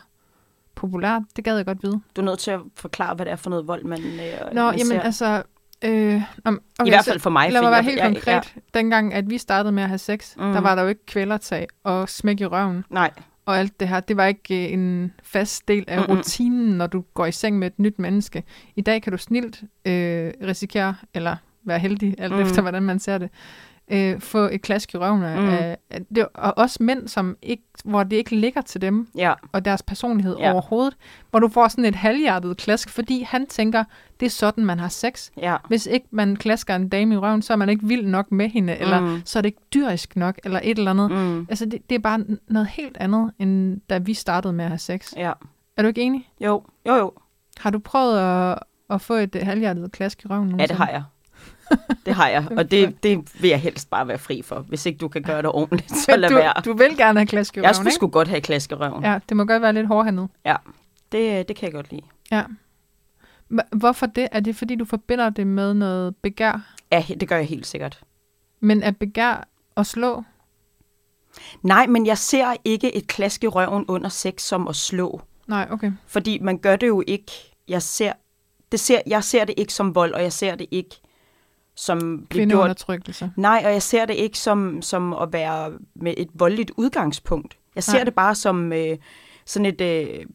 populær? Det gad jeg godt vide. Du er nødt til at forklare, hvad det er for noget vold, man, øh, Nå, man jamen ser. altså... Øh, om, okay, I hvert fald for mig. Lad mig være jeg- helt jeg- konkret. Ja. Dengang, at vi startede med at have sex, Mm. mm. der var der jo ikke kvælertag og smæk i røven Nej. og alt det her. Det var ikke øh, en fast del af Mm-mm. rutinen, når du går i seng med et nyt menneske. I dag kan du snilt øh, risikere, eller være heldig, alt Mm. efter hvordan man ser det, øh, få et klask i røven. Mm. af, det, og også mænd, som ikke, hvor det ikke ligger til dem Ja. og deres personlighed Ja. overhovedet, hvor du får sådan et halvhjertet klask, fordi han tænker, det er sådan, man har sex. Ja. Hvis ikke man klasker en dame i røven, så er man ikke vild nok med hende, eller Mm. så er det ikke dyrisk nok, eller et eller andet. Mm. Altså, det, det er bare noget helt andet, end da vi startede med at have sex. Ja. Er du ikke enig? Jo. Jo, jo. Har du prøvet at, at få et halvhjertet klask i røven? Ja, det har jeg. Det har jeg, og det, det vil jeg helst bare være fri for. Hvis ikke du kan gøre det ordentligt, så lad du, være. du vil gerne have klask i Jeg skulle ikke? godt have klaskerøven. Ja. Ja, det må godt være lidt hårdhændet. Det, det kan jeg godt lide. Hva- Hvorfor det? Er det, fordi du forbinder det med noget begær? Ja, det gør jeg helt sikkert. Men er begær at slå? Nej, men jeg ser ikke et klask i røven under sex som at slå. Nej, okay. Fordi man gør det jo ikke. Jeg ser det, ser, jeg ser det ikke som vold, og jeg ser det ikke som bliver gjort. Nej, og jeg ser det ikke som, som at være med et voldeligt udgangspunkt. Jeg ser Nej. det bare som øh, sådan et, øh,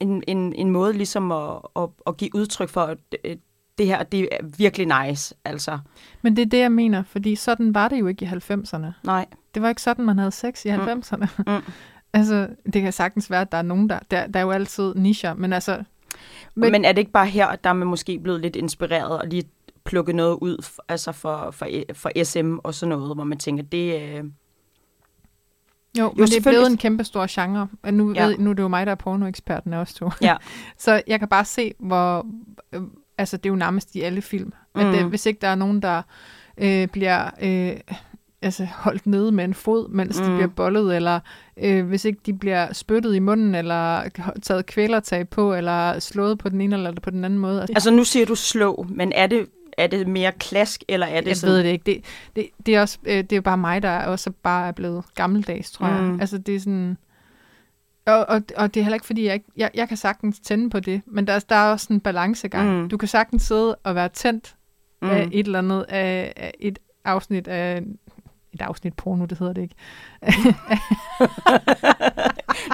en, en, en måde ligesom at, at, at give udtryk for, at øh, det her det er virkelig nice. Altså, Men det er det, jeg mener, fordi sådan var det jo ikke i 90'erne. nej. Det var ikke sådan, man havde sex i Mm. 90'erne. Mm. altså, det kan sagtens være, at der er nogen, der... Der, der er jo altid nicher, men altså... Men, Men- Men er det ikke bare her, at der er man måske blevet lidt inspireret og lige plukke noget ud altså for, for, for SM og sådan noget, hvor man tænker, det øh, Jo, jo men det er blevet en kæmpe stor genre. Nu, Ja. ved, nu er det jo mig, der er pornoeksperten os to. Ja. Så jeg kan bare se, hvor... Øh, altså, det er jo nærmest i alle film. At Mm. det, hvis ikke der er nogen, der øh, bliver... Øh, altså holdt nede med en fod, mens mm. de bliver bollet, eller øh, hvis ikke de bliver spyttet i munden, eller taget kvælertag på, eller slået på den ene eller på den anden måde. Altså, Altså nu siger du slå, men er det, er det mere klask, eller er det jeg sådan? ved det ikke. Det, det, det, er også, øh, det er jo bare mig, der også bare er blevet gammeldags, tror jeg. Mm. Altså, det er sådan... Og, og, og det er heller ikke, fordi jeg ikke... Jeg, jeg kan sagtens tænde på det, men der, der er også en balancegang. Mm. Du kan sagtens sidde og være tændt mm. af et eller andet, af, af et afsnit af... Et afsnit porno, det hedder det ikke.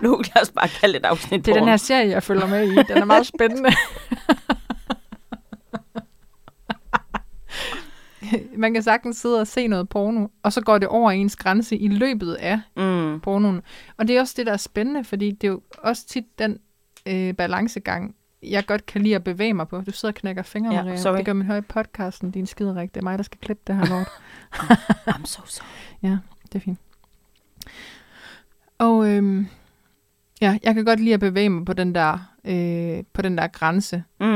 Nu lad os bare kalde det et afsnit Det er den porno. her serie, jeg følger med i. Den er meget spændende. Man kan sagtens sidde og se noget porno, og så går det over ens grænse i løbet af Mm. pornoen. Og det er også det, der er spændende, fordi det er jo også tit den øh, balancegang, jeg godt kan lide at bevæge mig på. Du sidder og knækker fingre, Ja, ja, Maria. sorry. Det gør min høje podcasten, din skiderik. Det er mig, der skal klippe det her lort. I'm so sorry. det er fint. Og øhm, ja, jeg kan godt lide at bevæge mig på den der, øh, på den der grænse. Mm.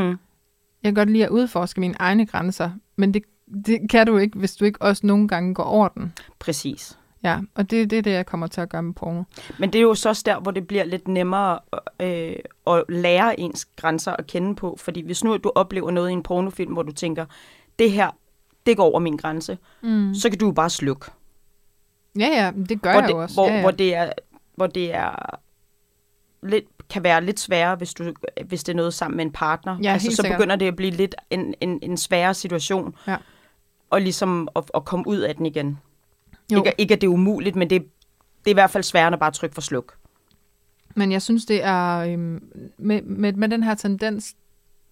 Jeg kan godt lide at udforske mine egne grænser, men det, det kan du ikke, hvis du ikke også nogle gange går over den. Præcis. Ja, og det, det er det, jeg kommer til at gøre med porno. Men det er jo så også der, hvor det bliver lidt nemmere øh, at lære ens grænser at kende på. Fordi hvis nu du oplever noget i en pornofilm, hvor du tænker, det her, det går over min grænse, Mm. så kan du jo bare slukke. Ja, ja, det gør hvor jeg det, jo også. Hvor, ja, ja. hvor det er, hvor det er lidt, kan være lidt sværere, hvis, du, hvis det er noget sammen med en partner. Ja, altså, så sikkert. begynder det at blive lidt en, en, en sværere situation. Ja. Og ligesom at, at komme ud af den igen. Jo. Ikke, ikke at det er umuligt, men det, det er i hvert fald sværere end at bare trykke for sluk. Men jeg synes, det er øhm, med, med, med den her tendens,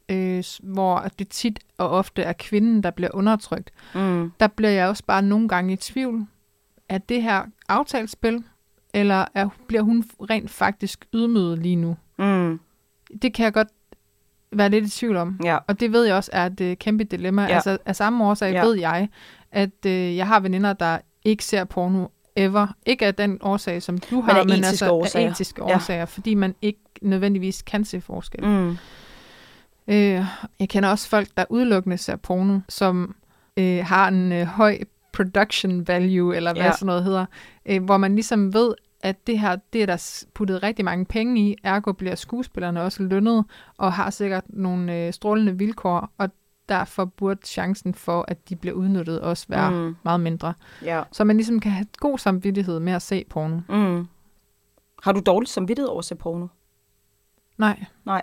øh, hvor det tit og ofte er kvinden, der bliver undertrykt, Mm. der bliver jeg også bare nogle gange i tvivl. Er det her aftalspil, eller er, bliver hun rent faktisk ydmyget lige nu? Mm. Det kan jeg godt være lidt i tvivl om. Ja. Og det ved jeg også er et øh, kæmpe dilemma. Ja. Ja. Altså af samme årsag Ja. ja. ved jeg, at øh, jeg har veninder, der ikke ser porno ever. Ikke af den årsag, som du har, men etiske altså årsager. af etiske Ja. årsager, fordi man ikke nødvendigvis kan se forskel. Mm. Øh, jeg kender også folk, der udelukkende ser porno, som øh, har en øh, høj production value, eller hvad Ja. ja. sådan noget hedder, øh, hvor man ligesom ved, at det her, det er der puttet rigtig mange penge i, ergo bliver skuespillerne også lønnet, og har sikkert nogle øh, strålende vilkår, og derfor burde chancen for, at de bliver udnyttet, også være mm. Meget mindre. Ja. Så man ligesom kan have god samvittighed med at se porno. Mm. Har du dårligt samvittighed over at se porno? Nej, Nej.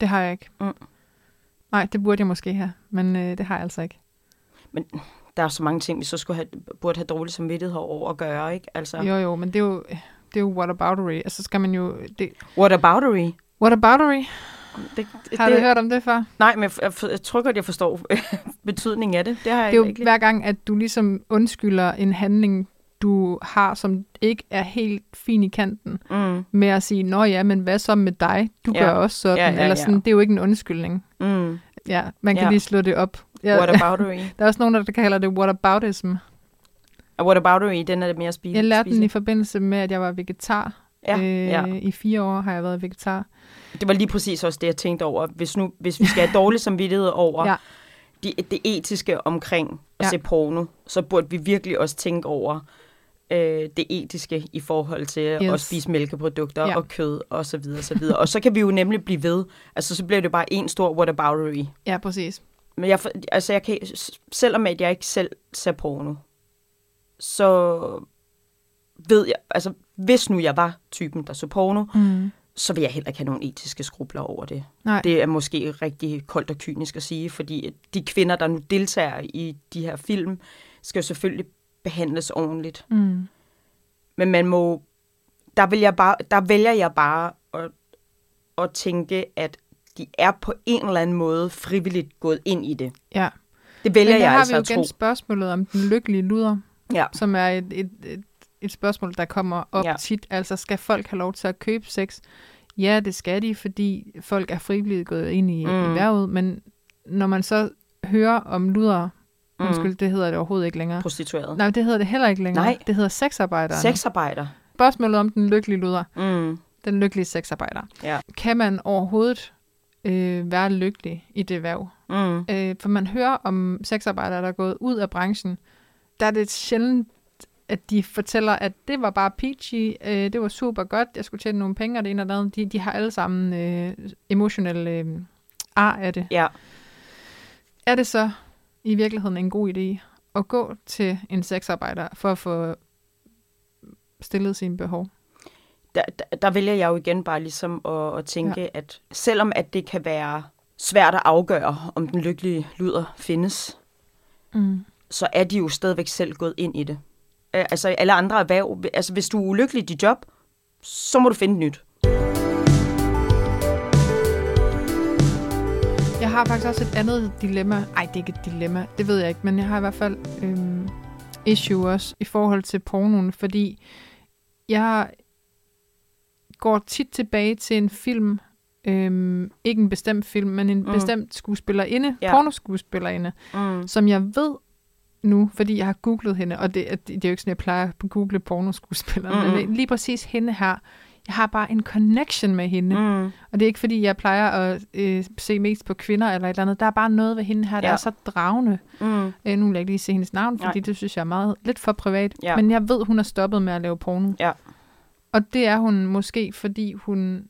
det har jeg ikke. Mm. Nej, det burde jeg måske have, men øh, det har jeg altså ikke. Der er så mange ting, vi så skulle have, burde have dårlig samvittighed over at gøre, ikke? Altså, Jo, jo, men det er jo, det er jo whataboutery. Altså, skal man jo... Det, what aboutery? whataboutery? Det, det, Har du hørt om det før? Nej, men jeg, jeg, tror godt, jeg forstår betydningen af det. Det har jeg Det er jo ikke. hver gang, at du ligesom undskylder en handling, du har, som ikke er helt fin i kanten, Mm, med at sige, nå ja, men hvad så med dig? Du Ja. gør også sådan. Ja, ja, Eller ja. sådan, det er jo ikke en undskyldning. mm, Ja, man kan Ja. lige slå det op. Ja, what aboutery? der er også nogen, der kalder det whataboutism. Og what aboutery, den er det mere spise. Jeg lærte den i forbindelse med, at jeg var vegetar. Ja, øh, ja. I fire år har jeg været vegetar. Det var lige præcis også det, jeg tænkte over. Hvis, nu, hvis vi skal have dårlig samvittighed over Ja. de, det etiske omkring at Ja. se porno, så burde vi virkelig også tænke over øh, det etiske i forhold til yes. At spise mælkeprodukter Ja. og kød og så videre, så videre. og så kan vi jo nemlig blive ved. Altså, så bliver det bare en stor whataboutery. Ja, præcis. Men jeg, altså jeg kan, selvom at jeg ikke selv ser porno, så ved jeg, altså hvis nu jeg var typen, der så porno, Mm. så vil jeg heller ikke have nogen etiske skrubler over det. Nej. Det er måske rigtig koldt og kynisk at sige, fordi de kvinder, der nu deltager i de her film, skal jo selvfølgelig behandles ordentligt. Mm. Men man må, der, vil jeg bare, der vælger jeg bare at, at tænke, at de er på en eller anden måde frivilligt gået ind i det. Ja. Det vælger Men jeg har altså vi jo at igen tro. spørgsmålet om den lykkelige luder, Ja. som er et, et, et, et spørgsmål, der kommer op Ja. tit. Altså, skal folk have lov til at købe sex? Ja, det skal de, fordi folk er frivilligt gået ind i, mm. I værvet, men når man så hører om luder, mm. undskyld, det hedder det overhovedet ikke længere. Prostitueret. Nej, det hedder det heller ikke længere. Nej. Det hedder sexarbejdere. Sexarbejder. Spørgsmålet om den lykkelige luder, Mm. den lykkelige sexarbejder. Ja. Kan man overhovedet øh, være lykkelig i det værv? Mm. Øh, for man hører om sexarbejdere, der er gået ud af branchen. Der er det sjældent, at de fortæller, at det var bare peachy, øh, det var super godt, jeg skulle tjene nogle penge, og det ene og det andet. De, de har alle sammen øh, emotionelle øh, ar af det. Ja. Er det så i virkeligheden en god idé at gå til en sexarbejder for at få stillet sine behov? Der, der, vælger jeg jo igen bare ligesom at, at tænke, ja. at selvom at det kan være svært at afgøre, om den lykkelige luder findes, Mm. så er de jo stadigvæk selv gået ind i det. Altså alle andre erhverv, altså hvis du er ulykkelig i dit job, så må du finde nyt. Jeg har faktisk også et andet dilemma. Ej, det er ikke et dilemma, det ved jeg ikke, men jeg har i hvert fald øhm, issue også i forhold til pornoen, fordi jeg går tit tilbage til en film, øhm, ikke en bestemt film, men en Mm. bestemt skuespillerinde, Ja. pornoskuespillerinde, Mm. som jeg ved nu, fordi jeg har googlet hende, og det, det er jo ikke sådan, jeg plejer at google pornoskuespillere, mm. Men lige præcis hende her, jeg har bare en connection med hende. Mm. Og det er ikke, fordi jeg plejer at øh, se mest på kvinder eller et eller andet. Der er bare noget ved hende her, der Ja. er så dragende. Mm. Øh, nu vil jeg ikke lige se hendes navn, fordi Nej. det synes jeg er meget lidt for privat. Ja. Men jeg ved, hun er stoppet med at lave porno. Ja. Og det er hun måske, fordi hun...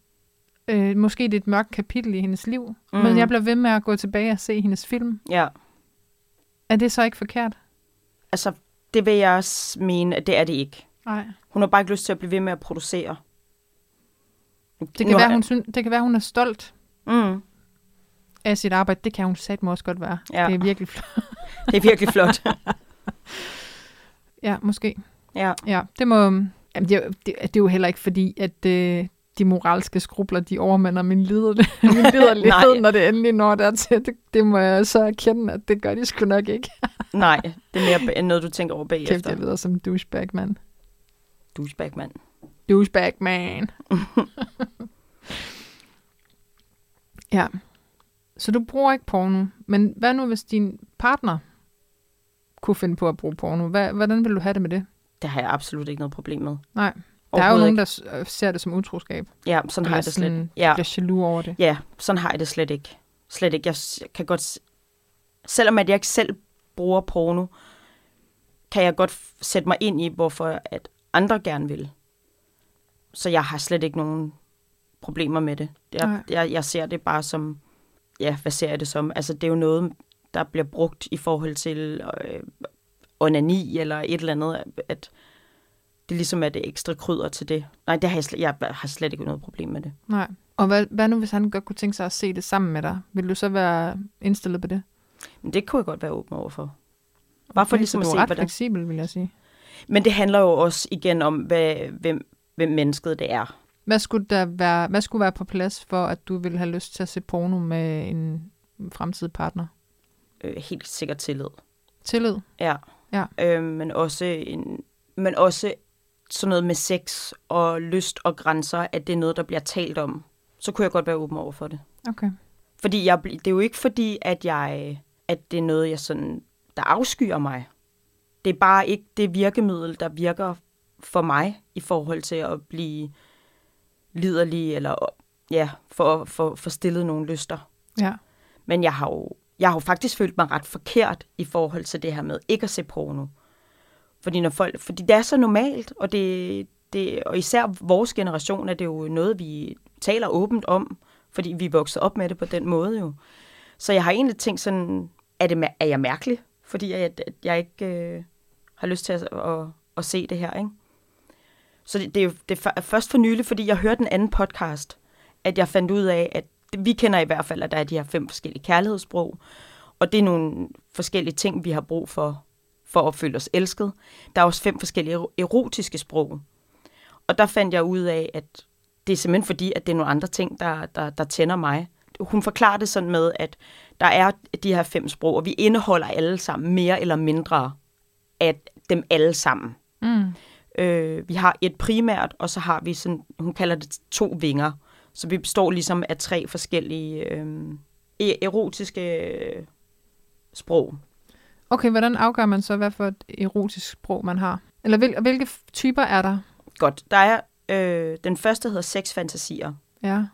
Øh, måske det er et mørkt kapitel i hendes liv. Mm. Men jeg bliver ved med at gå tilbage og se hendes film. Ja. Er det så ikke forkert? Altså, det vil jeg også mene, at det er det ikke. Nej. Hun har bare ikke lyst til at blive ved med at producere. Det kan, være, hun synes, det kan være, hun er stolt Mm. af sit arbejde. Det kan hun satme også godt være. Ja. Det er virkelig flot. Det er virkelig flot. Ja, måske. ja. Ja, det må... Jamen, det, er jo- det, det er jo heller ikke fordi, at øh, de moralske skrubler, de overmander min, lider, min liderlighed, når det endelig når dertil. Det, det må jeg så erkende, at det gør de sgu nok ikke. Nej, det er mere noget, du tænker over Kæft, bagefter. jeg lyder som douchebag, mand. Douchebag, mand. Douchebag, man. ja. Så du bruger ikke porno. Men hvad nu, hvis din partner kunne finde på at bruge porno? Hvad, hvordan vil du have det med det? Det har jeg absolut ikke noget problem med. Nej. Der er jo nogen, ikke. der ser det som utroskab. Ja, sådan har jeg det slet sådan, Ja. bliver jaloux over det. Ja, sådan har jeg det slet ikke. Slet ikke. Jeg kan godt... Selvom at jeg ikke selv bruger porno, kan jeg godt sætte mig ind i, hvorfor at andre gerne vil. Så jeg har slet ikke nogen problemer med det. Nej. Jeg, jeg, jeg ser det bare som... Ja, hvad ser jeg det som? Altså, det er jo noget, der bliver brugt i forhold til øh, onani eller et eller andet, at det ligesom er det ekstra krydder til det. Nej, det har jeg, slet, jeg har slet ikke noget problem med det. Nej. Og hvad, hvad nu, hvis han godt kunne tænke sig at se det sammen med dig? Vil du så være indstillet på det? Men det kunne jeg godt være åben over for. Bare for Okay, ligesom at du se, er ret hvordan... fleksibel, vil jeg sige. Men det handler jo også igen om, hvad, hvem, hvem mennesket det er. Hvad skulle, der være, hvad skulle være på plads for, at du ville have lyst til at se porno med en fremtidig partner? Øh, helt sikkert tillid. Tillid? Ja. Ja. Øh, men, også en, men også sådan noget med sex og lyst og grænser, at det er noget, der bliver talt om. Så kunne jeg godt være åben over for det. Okay. Fordi jeg, det er jo ikke fordi, at jeg at det er noget, jeg sådan, der afskyer mig. Det er bare ikke det virkemiddel, der virker for mig i forhold til at blive liderlig, eller ja, for, for, for stillet nogle lyster. Ja. Men jeg har jo jeg har jo faktisk følt mig ret forkert i forhold til det her med ikke at se porno. Fordi, når folk, fordi det er så normalt, og, det, det, og især vores generation er det jo noget, vi taler åbent om, fordi vi er vokset op med det på den måde jo. Så jeg har egentlig tænkt sådan, er, det, er jeg mærkelig? Fordi jeg, at jeg ikke øh, har lyst til at, at, at se det her, ikke? Så det, det er det er først for nylig, fordi jeg hørte en anden podcast, at jeg fandt ud af, at vi kender i hvert fald, at der er de her fem forskellige kærlighedssprog, og det er nogle forskellige ting, vi har brug for, for at føle os elsket. Der er også fem forskellige erotiske sprog. Og der fandt jeg ud af, at det er simpelthen fordi, at det er nogle andre ting, der, der, der tænder mig. Hun forklarer det sådan med, at der er de her fem sprog, og vi indeholder alle sammen mere eller mindre af dem alle sammen. Mm. Øh, vi har et primært, og så har vi sådan, hun kalder det to vinger. Så vi består ligesom af tre forskellige øh, erotiske øh, sprog. Okay, hvordan afgør man så, hvad for et erotisk sprog man har? Eller hvil, hvilke typer er der? Godt, der er, øh, den første hedder sexfantasier. Ja.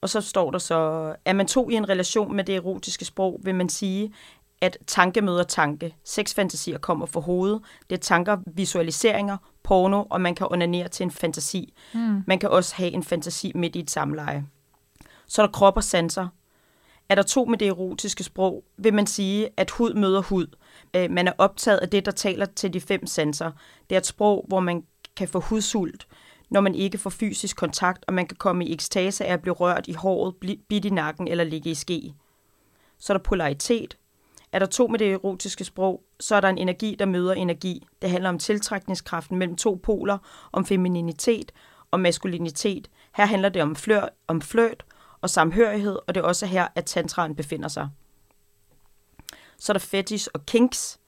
Og så står der så, er man to i en relation med det erotiske sprog, vil man sige, at tanke møder tanke. Sexfantasier kommer fra hovedet. Det er tanker, visualiseringer, porno, og man kan onanere til en fantasi. Mm. Man kan også have en fantasi midt i et samleje. Så er der krop og sanser. Er der to med det erotiske sprog, vil man sige, at hud møder hud. Øh, Man er optaget af det, der taler til de fem sanser. Det er et sprog, hvor man kan få hudsult, når man ikke får fysisk kontakt, og man kan komme i ekstase af at blive rørt i håret, bidt i nakken eller ligge i ske. Så er der polaritet. Er der to med det erotiske sprog, så er der en energi, der møder energi. Det handler om tiltrækningskraften mellem to poler, om femininitet og maskulinitet. Her handler det om flør, om flørt og samhørighed, og det er også her, at tantraen befinder sig. Så er der fetish og kinks.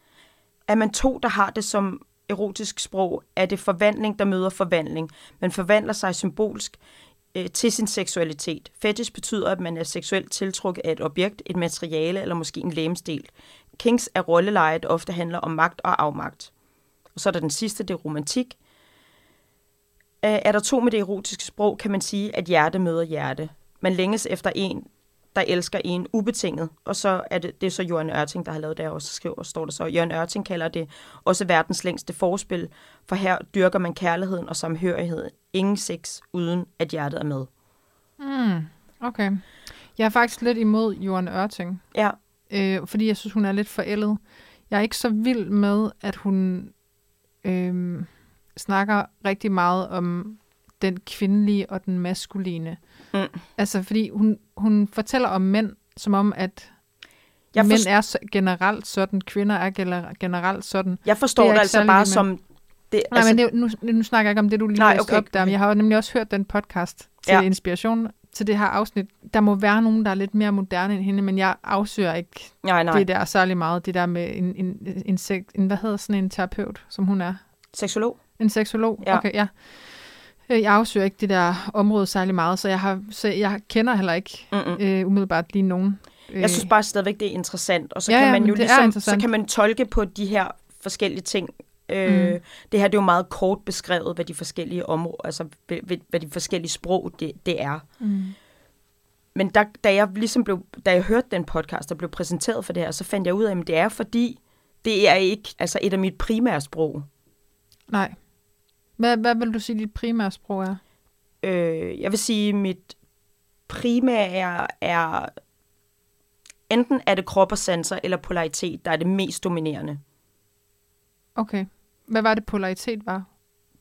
Er man to, der har det som erotisk sprog, er det forvandling, der møder forvandling. Man forvandler sig symbolsk øh, til sin seksualitet. Fetish betyder, at man er seksuelt tiltrukket af et objekt, et materiale eller måske en lægemsdel. Kings er rolleleje, der ofte handler om magt og afmagt. Og så er der den sidste, det er romantik. Øh, er der to med det erotiske sprog, kan man sige, at hjerte møder hjerte. Man længes efter en, der elsker en ubetinget. Og så er det, det er så Jørgen Ørting, der har lavet det og så skriver, står der så, Jørgen Ørting kalder det også verdens længste forspil, for her dyrker man kærligheden og samhørigheden. Ingen sex, uden at hjertet er med. Mm, okay. Jeg er faktisk lidt imod Johan Ørting, Ja, øh, fordi jeg synes, hun er lidt forældet. Jeg er ikke så vild med, at hun øh, snakker rigtig meget om den kvindelige og den maskuline. Mm. Altså, fordi hun, hun fortæller om mænd, som om, at jeg, mænd forst- er så, generelt sådan, kvinder er gener- generelt sådan. jeg forstår det er det, altså bare med. som... Det, Nej, altså, men det, nu, nu snakker jeg ikke om det, du lige Nej, okay, op der, men jeg har jo nemlig også hørt den podcast til Ja. inspiration til det her afsnit. Der må være nogen, der er lidt mere moderne end hende, men jeg afsøger ikke nej, nej. det der særlig meget. Det der med en, en, en, en hvad hedder sådan en terapeut, som hun er? Seksolog? En seksolog? Ja. Okay, ja. Øh, Jeg afsøger ikke det der område særlig meget, så jeg, har, så jeg kender heller ikke Mm-mm. øh, umiddelbart lige nogen. Øh, Jeg synes bare stadigvæk, det er interessant. Og så Ja, kan man jo ligesom, så kan man tolke på de her forskellige ting. Øh, Mm. Det her det er jo meget kort beskrevet, hvad de forskellige områder, altså hvad, de forskellige sprog det, det er. Mm. Men der, da jeg ligesom blev, da jeg hørte den podcast, der blev præsenteret for det her, så fandt jeg ud af, at det er fordi, det er ikke altså et af mit primære sprog. Nej. Hvad, hvad vil du sige, dit primære sprog er? Øh, jeg vil sige, mit primære er, enten er det krop og sanser eller polaritet, der er det mest dominerende. Okay. Hvad var det, polaritet var?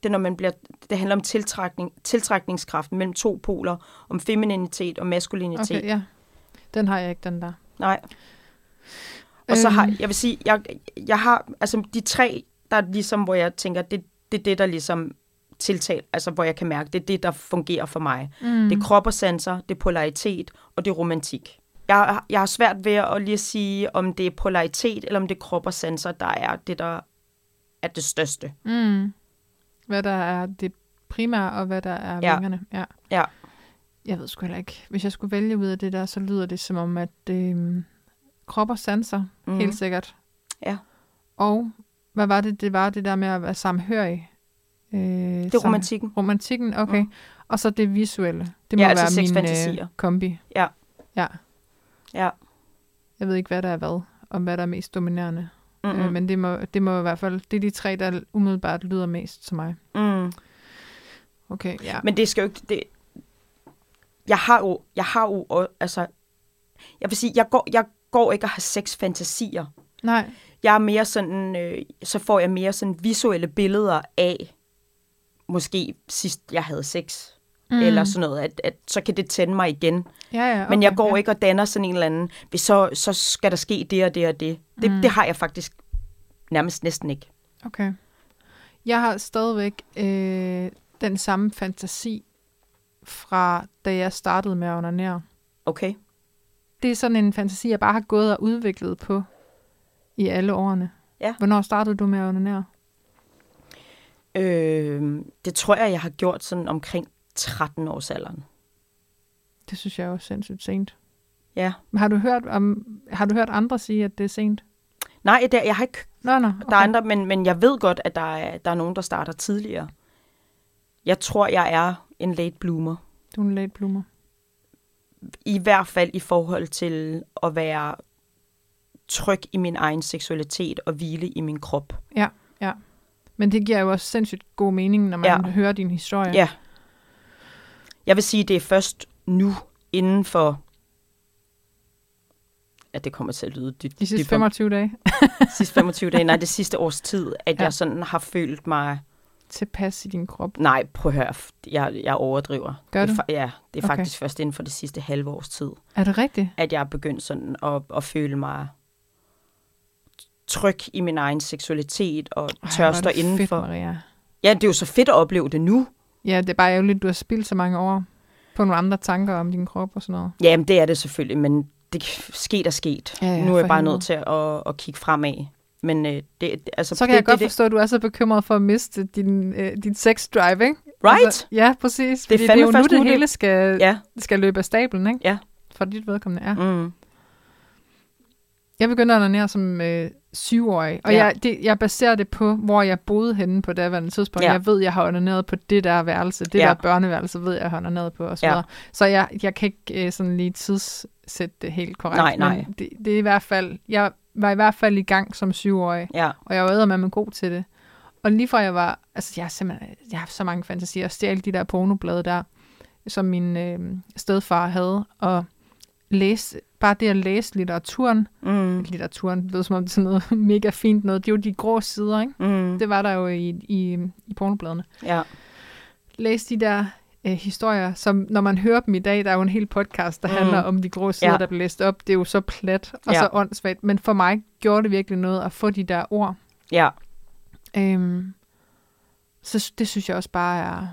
det, når man bliver, det handler om tiltrækning, tiltrækningskraften mellem to poler, om femininitet og maskulinitet. Okay, ja. Den har jeg ikke, den der. Nej. Og så har, Øhm. jeg vil sige, jeg, jeg har, altså de tre, der er ligesom, hvor jeg tænker, det, det er det, der ligesom tiltal, altså hvor jeg kan mærke, det er det, der fungerer for mig. Mm. Det er krop og sanser, det er polaritet, og det er romantik. Jeg, jeg har svært ved at lige sige, om det er polaritet, eller om det er krop og sanser, der er det, der er det største. Mm. Hvad der er det primære, og hvad der er Ja. vingerne. Ja. Ja. Jeg ved sgu heller ikke. Hvis jeg skulle vælge ud af det der, så lyder det som om, at øh, krop og sanser, mm. helt sikkert. Ja. Og hvad var det, det var det der med at være samhørig? Øh, Det er romantikken. Romantikken, okay. Mm. Og så det visuelle. Det må Ja, altså være seks min fantasier. øh, kombi. Ja. Ja. Ja. Jeg ved ikke, hvad der er hvad, og hvad der er mest dominerende. Mm-hmm. Øh, men det må, det må i hvert fald, det er de tre, der umiddelbart lyder mest til mig. mm. Okay, ja. Men det skal jo ikke... Det... Jeg har jo... Jeg har jo altså... Jeg vil sige, jeg går, jeg går ikke og har sex fantasier. Nej, Jeg er mere sådan... Øh, så får jeg mere sådan visuelle billeder af... Måske sidst jeg havde sex. Mm. Eller sådan noget. At, at så kan det tænde mig igen. Ja, ja, Okay, Men jeg går ja. ikke og danner sådan en eller anden... Hvis så, så skal der ske det og det og det. Det, Mm. det har jeg faktisk nærmest næsten ikke. Okay. Jeg har stadigvæk øh, den samme fantasi fra, da jeg startede med at onanere. Okay? Det er sådan en fantasi, jeg bare har gået og udviklet på i alle årene. Ja. Hvornår startede du med at onanere? Øh, det tror jeg, jeg har gjort sådan omkring 13 års alderen. Det synes jeg er jo sindssygt sent. Ja. Har du hørt, om, har du hørt andre sige, at det er sent? Nej, det, jeg har ikke Nå, nå. Okay. Der er andre, men, men jeg ved godt, at der er, der er nogen, der starter tidligere. Jeg tror, jeg er en late bloomer. Du er en late bloomer. I hvert fald i forhold til at være tryg i min egen seksualitet og hvile i min krop. Men det giver jo også sindssygt god mening, når man Ja. ja. hører din historie. Ja. Jeg vil sige, det er først nu inden for... Ja, det kommer til at lyde dybt. De sidste dybt- 25 dage sidste 25 dage, nej, det sidste års tid, at Ja. jeg sådan har følt mig... tilpas i din krop. Nej, prøv at høre, jeg, jeg overdriver. Gør det er Ja, det er Okay. faktisk først inden for det sidste halve års tid. Er det rigtigt? at jeg er begyndt sådan at, at føle mig tryg i min egen seksualitet og Ej, tør hvor er stå det inden fedt, for. Maria. Ja, det er jo så fedt at opleve det nu. Ja, det er bare ærgerligt, at du har spildt så mange år på nogle andre tanker om din krop og sådan noget. Jamen, det er det selvfølgelig, men det sket er sket. Ja, ja, nu er jeg bare nødt til at, at kigge fremad. Men øh, det, altså, Så kan det, jeg godt det, forstå, at du er så bekymret for at miste din, øh, din sex drive, ikke? det, Right? Altså, ja, præcis. Det er Fordi det er jo nu, det- hele skal, Ja. skal løbe af stablen, ikke? Ja. For dit vedkommende, ja. Mm. Jeg begyndte at onanere som øh, syvårig, og Ja. jeg, det, jeg baserer det på, hvor jeg boede henne på daværende tidspunkt. Ja. Jeg ved, jeg har onaneret på det der værelse, det Ja. der børneværelse, ved jeg, jeg har onaneret på, og så Ja. Så jeg, jeg kan ikke øh, sådan lige tidssætte det helt korrekt. Nej, nej. Men det, det er i hvert fald, jeg var i hvert fald i gang som syvårig, Ja, og jeg var med god til det. Og lige fra jeg var, altså jeg har simpelthen, jeg har så mange fantasier, at stjæle de der pornoblade der, som min øh, stedfar havde, og læse, bare det at læse litteraturen, mm, litteraturen, det lyder som om det er sådan noget mega fint noget, det er jo de grå sider, ikke? mm, Det var der jo i, i, i pornobladene. ja, Læs de der øh, historier, som når man hører dem i dag, der er jo en hel podcast, der Mm. handler om de grå sider, Ja. der bliver læst op. Det er jo så plat og Ja. så åndssvagt, men for mig gjorde det virkelig noget at få de der ord. ja, Øhm, så det synes jeg også bare er,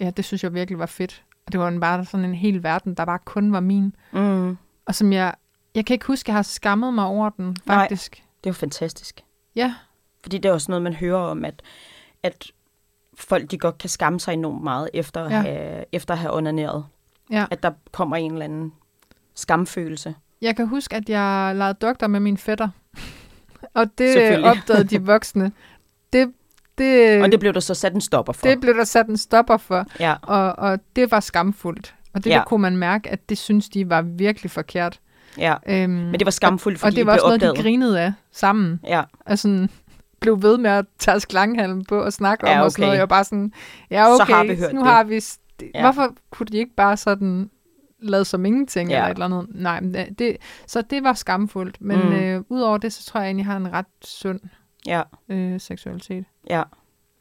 ja, det synes jeg virkelig var fedt. Og det var en, bare sådan en hel verden, der bare kun var min. mm. Og som jeg, jeg kan ikke huske, at jeg har skammet mig over den, Nej. faktisk. Det er jo fantastisk. Ja, Fordi det er også noget, man hører om, at, at folk de godt kan skamme sig enormt meget efter, ja. Ja. have, efter at have onaneret. ja. At der kommer en eller anden skamfølelse. Jeg kan huske, at jeg legede doktor med min fætter. og det opdagede de voksne. Det, det, Og det blev der så sat en stopper for. det blev der sat en stopper for, ja, og, og det var skamfuldt. Og det Ja. ja. kunne man mærke, at det synes de var virkelig forkert. ja. Øhm, Men det var skamfuldt, fordi og det var det også noget, opdaget. de grinede af sammen. Ja, Og sådan blev ved med at tage slanghalm på og snakke Ja, om og sådan okay. noget. Jeg var bare sådan, ja okay, Så har vi hørt nu det. har vi... s- det- Ja. Hvorfor kunne de ikke bare sådan lade som ingenting Ja. eller et eller andet? Nej, men det- så det var skamfuldt. Men mm. øh, udover det, så tror jeg egentlig, jeg har en ret sund ja, øh, seksualitet. ja.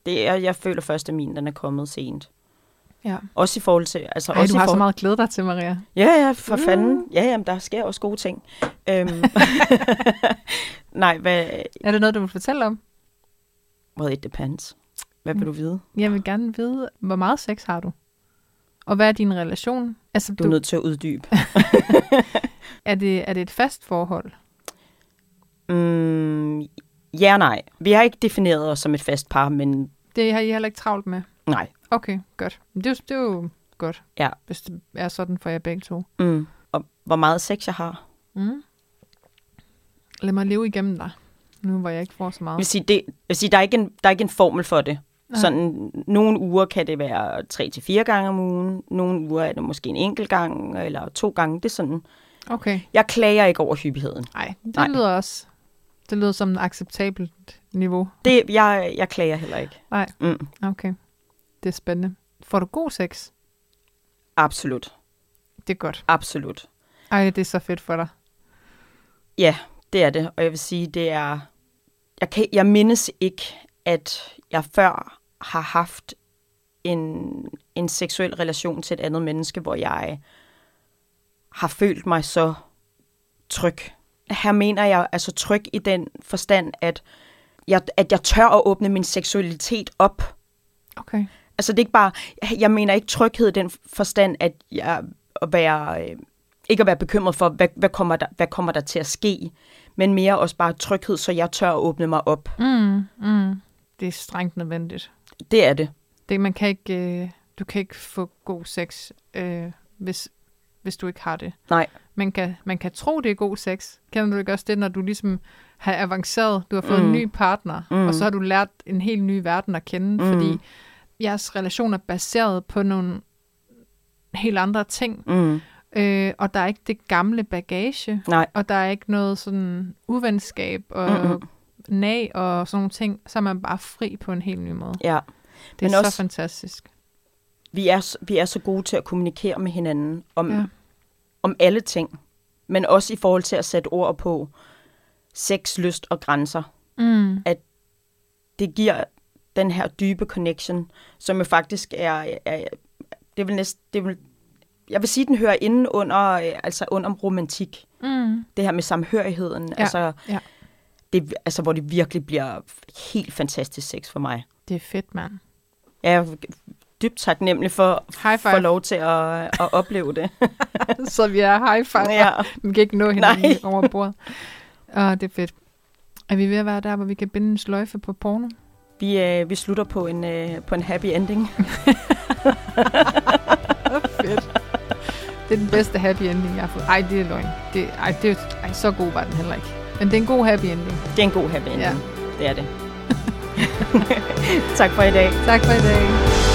Det er, jeg føler først, at min den er kommet sent. Ja. Også i forhold til... Altså Ej, også du har så forhold... meget glæde dig til, Maria. Ja, ja, for Mm. fanden. Ja, jamen, der sker også gode ting. Øhm, Nej, hvad... Er det noget, du vil fortælle om? Well, it depends. Hvad vil du vide? Jeg vil gerne vide, hvor meget sex har du? Og hvad er din relation? Altså, Du er nødt til at uddybe. er, det, er det et fast forhold? Mm, ja og nej. Vi har ikke defineret os som et fast par, men Det har I heller ikke travlt med? nej. Okay, godt. Det er, jo- det er jo godt, Ja. hvis det er sådan for jer begge to. Mm. Og hvor meget sex jeg har. Mm. Lad mig leve igennem dig, nu hvor jeg ikke får så Jeg meget. vil sige, det, jeg vil sige der, er ikke en, der er ikke en formel for det. Nej. Sådan, nogle uger kan det være tre til fire gange om ugen. Nogle uger er det måske en enkelt gang, eller to gange. Det er sådan. Okay, Jeg klager ikke over hyppigheden. nej, det. Nej. lyder også... Det lyder som et acceptabelt niveau. Det, jeg, jeg klager heller ikke. Nej. Mm, Okay, det er spændende. Får du god sex? absolut. Det er godt. Absolut. Ej, det er så fedt for dig. Ja, det er det. Og jeg vil sige, det er... Jeg, kan, jeg mindes ikke, at jeg før har haft en, en seksuel relation til et andet menneske, hvor jeg har følt mig så tryg. Her mener jeg altså tryg i den forstand, at jeg, at jeg tør at åbne min seksualitet op. Okay. Altså det er ikke bare, jeg mener ikke tryghed i den forstand, at jeg at være, øh, ikke at være bekymret for, hvad, hvad, kommer der, hvad kommer der til at ske, men mere også bare tryghed, så jeg tør at åbne mig op. Mm, mm. Det er strengt nødvendigt. Det er det. Det, man kan ikke, øh, du kan ikke få god sex, øh, hvis, hvis du ikke har det. Nej. Man kan, man kan tro, det er god sex. Kender du ikke også det, når du ligesom har avanceret, du har fået Mm. en ny partner, Mm. og så har du lært en helt ny verden at kende, Mm. fordi jeres relation er baseret på nogle helt andre ting, Mm. øh, og der er ikke det gamle bagage, Nej. og der er ikke noget sådan uvenskab og Mm-mm. nag og sådan nogle ting, så er man bare fri på en helt ny måde. Ja. Det er Men så også- fantastisk. Vi er, vi er så gode til at kommunikere med hinanden om, Ja. om alle ting, men også i forhold til at sætte ord på sex, lyst og grænser. Mm. det giver den her dybe connection, som jo faktisk er, er det vil næsten, det vil, jeg vil sige, den hører inden under, øh, altså under romantik. Mm. Det her med samhørigheden, Ja, altså, ja. Det, altså, hvor det virkelig bliver helt fantastisk sex for mig. Det er fedt, mand. Jeg er dybt taknemmelig for, for five. lov til at, at opleve det. så vi er high five. ja. Vi kan ikke nå hinanden Nej. over bordet. Åh, det er fedt. Er vi ved at være der, hvor vi kan binde en sløjfe på porno? Vi, øh, vi slutter på en, øh, på en happy ending. fedt. Det er den bedste happy ending, jeg har fået. Ej, det er løgn. Det, ej, det er, ej, så god var den heller ikke. Men det er en god happy ending. Det er en god happy ending. Ja. Det er det. tak for i dag. Tak for i dag.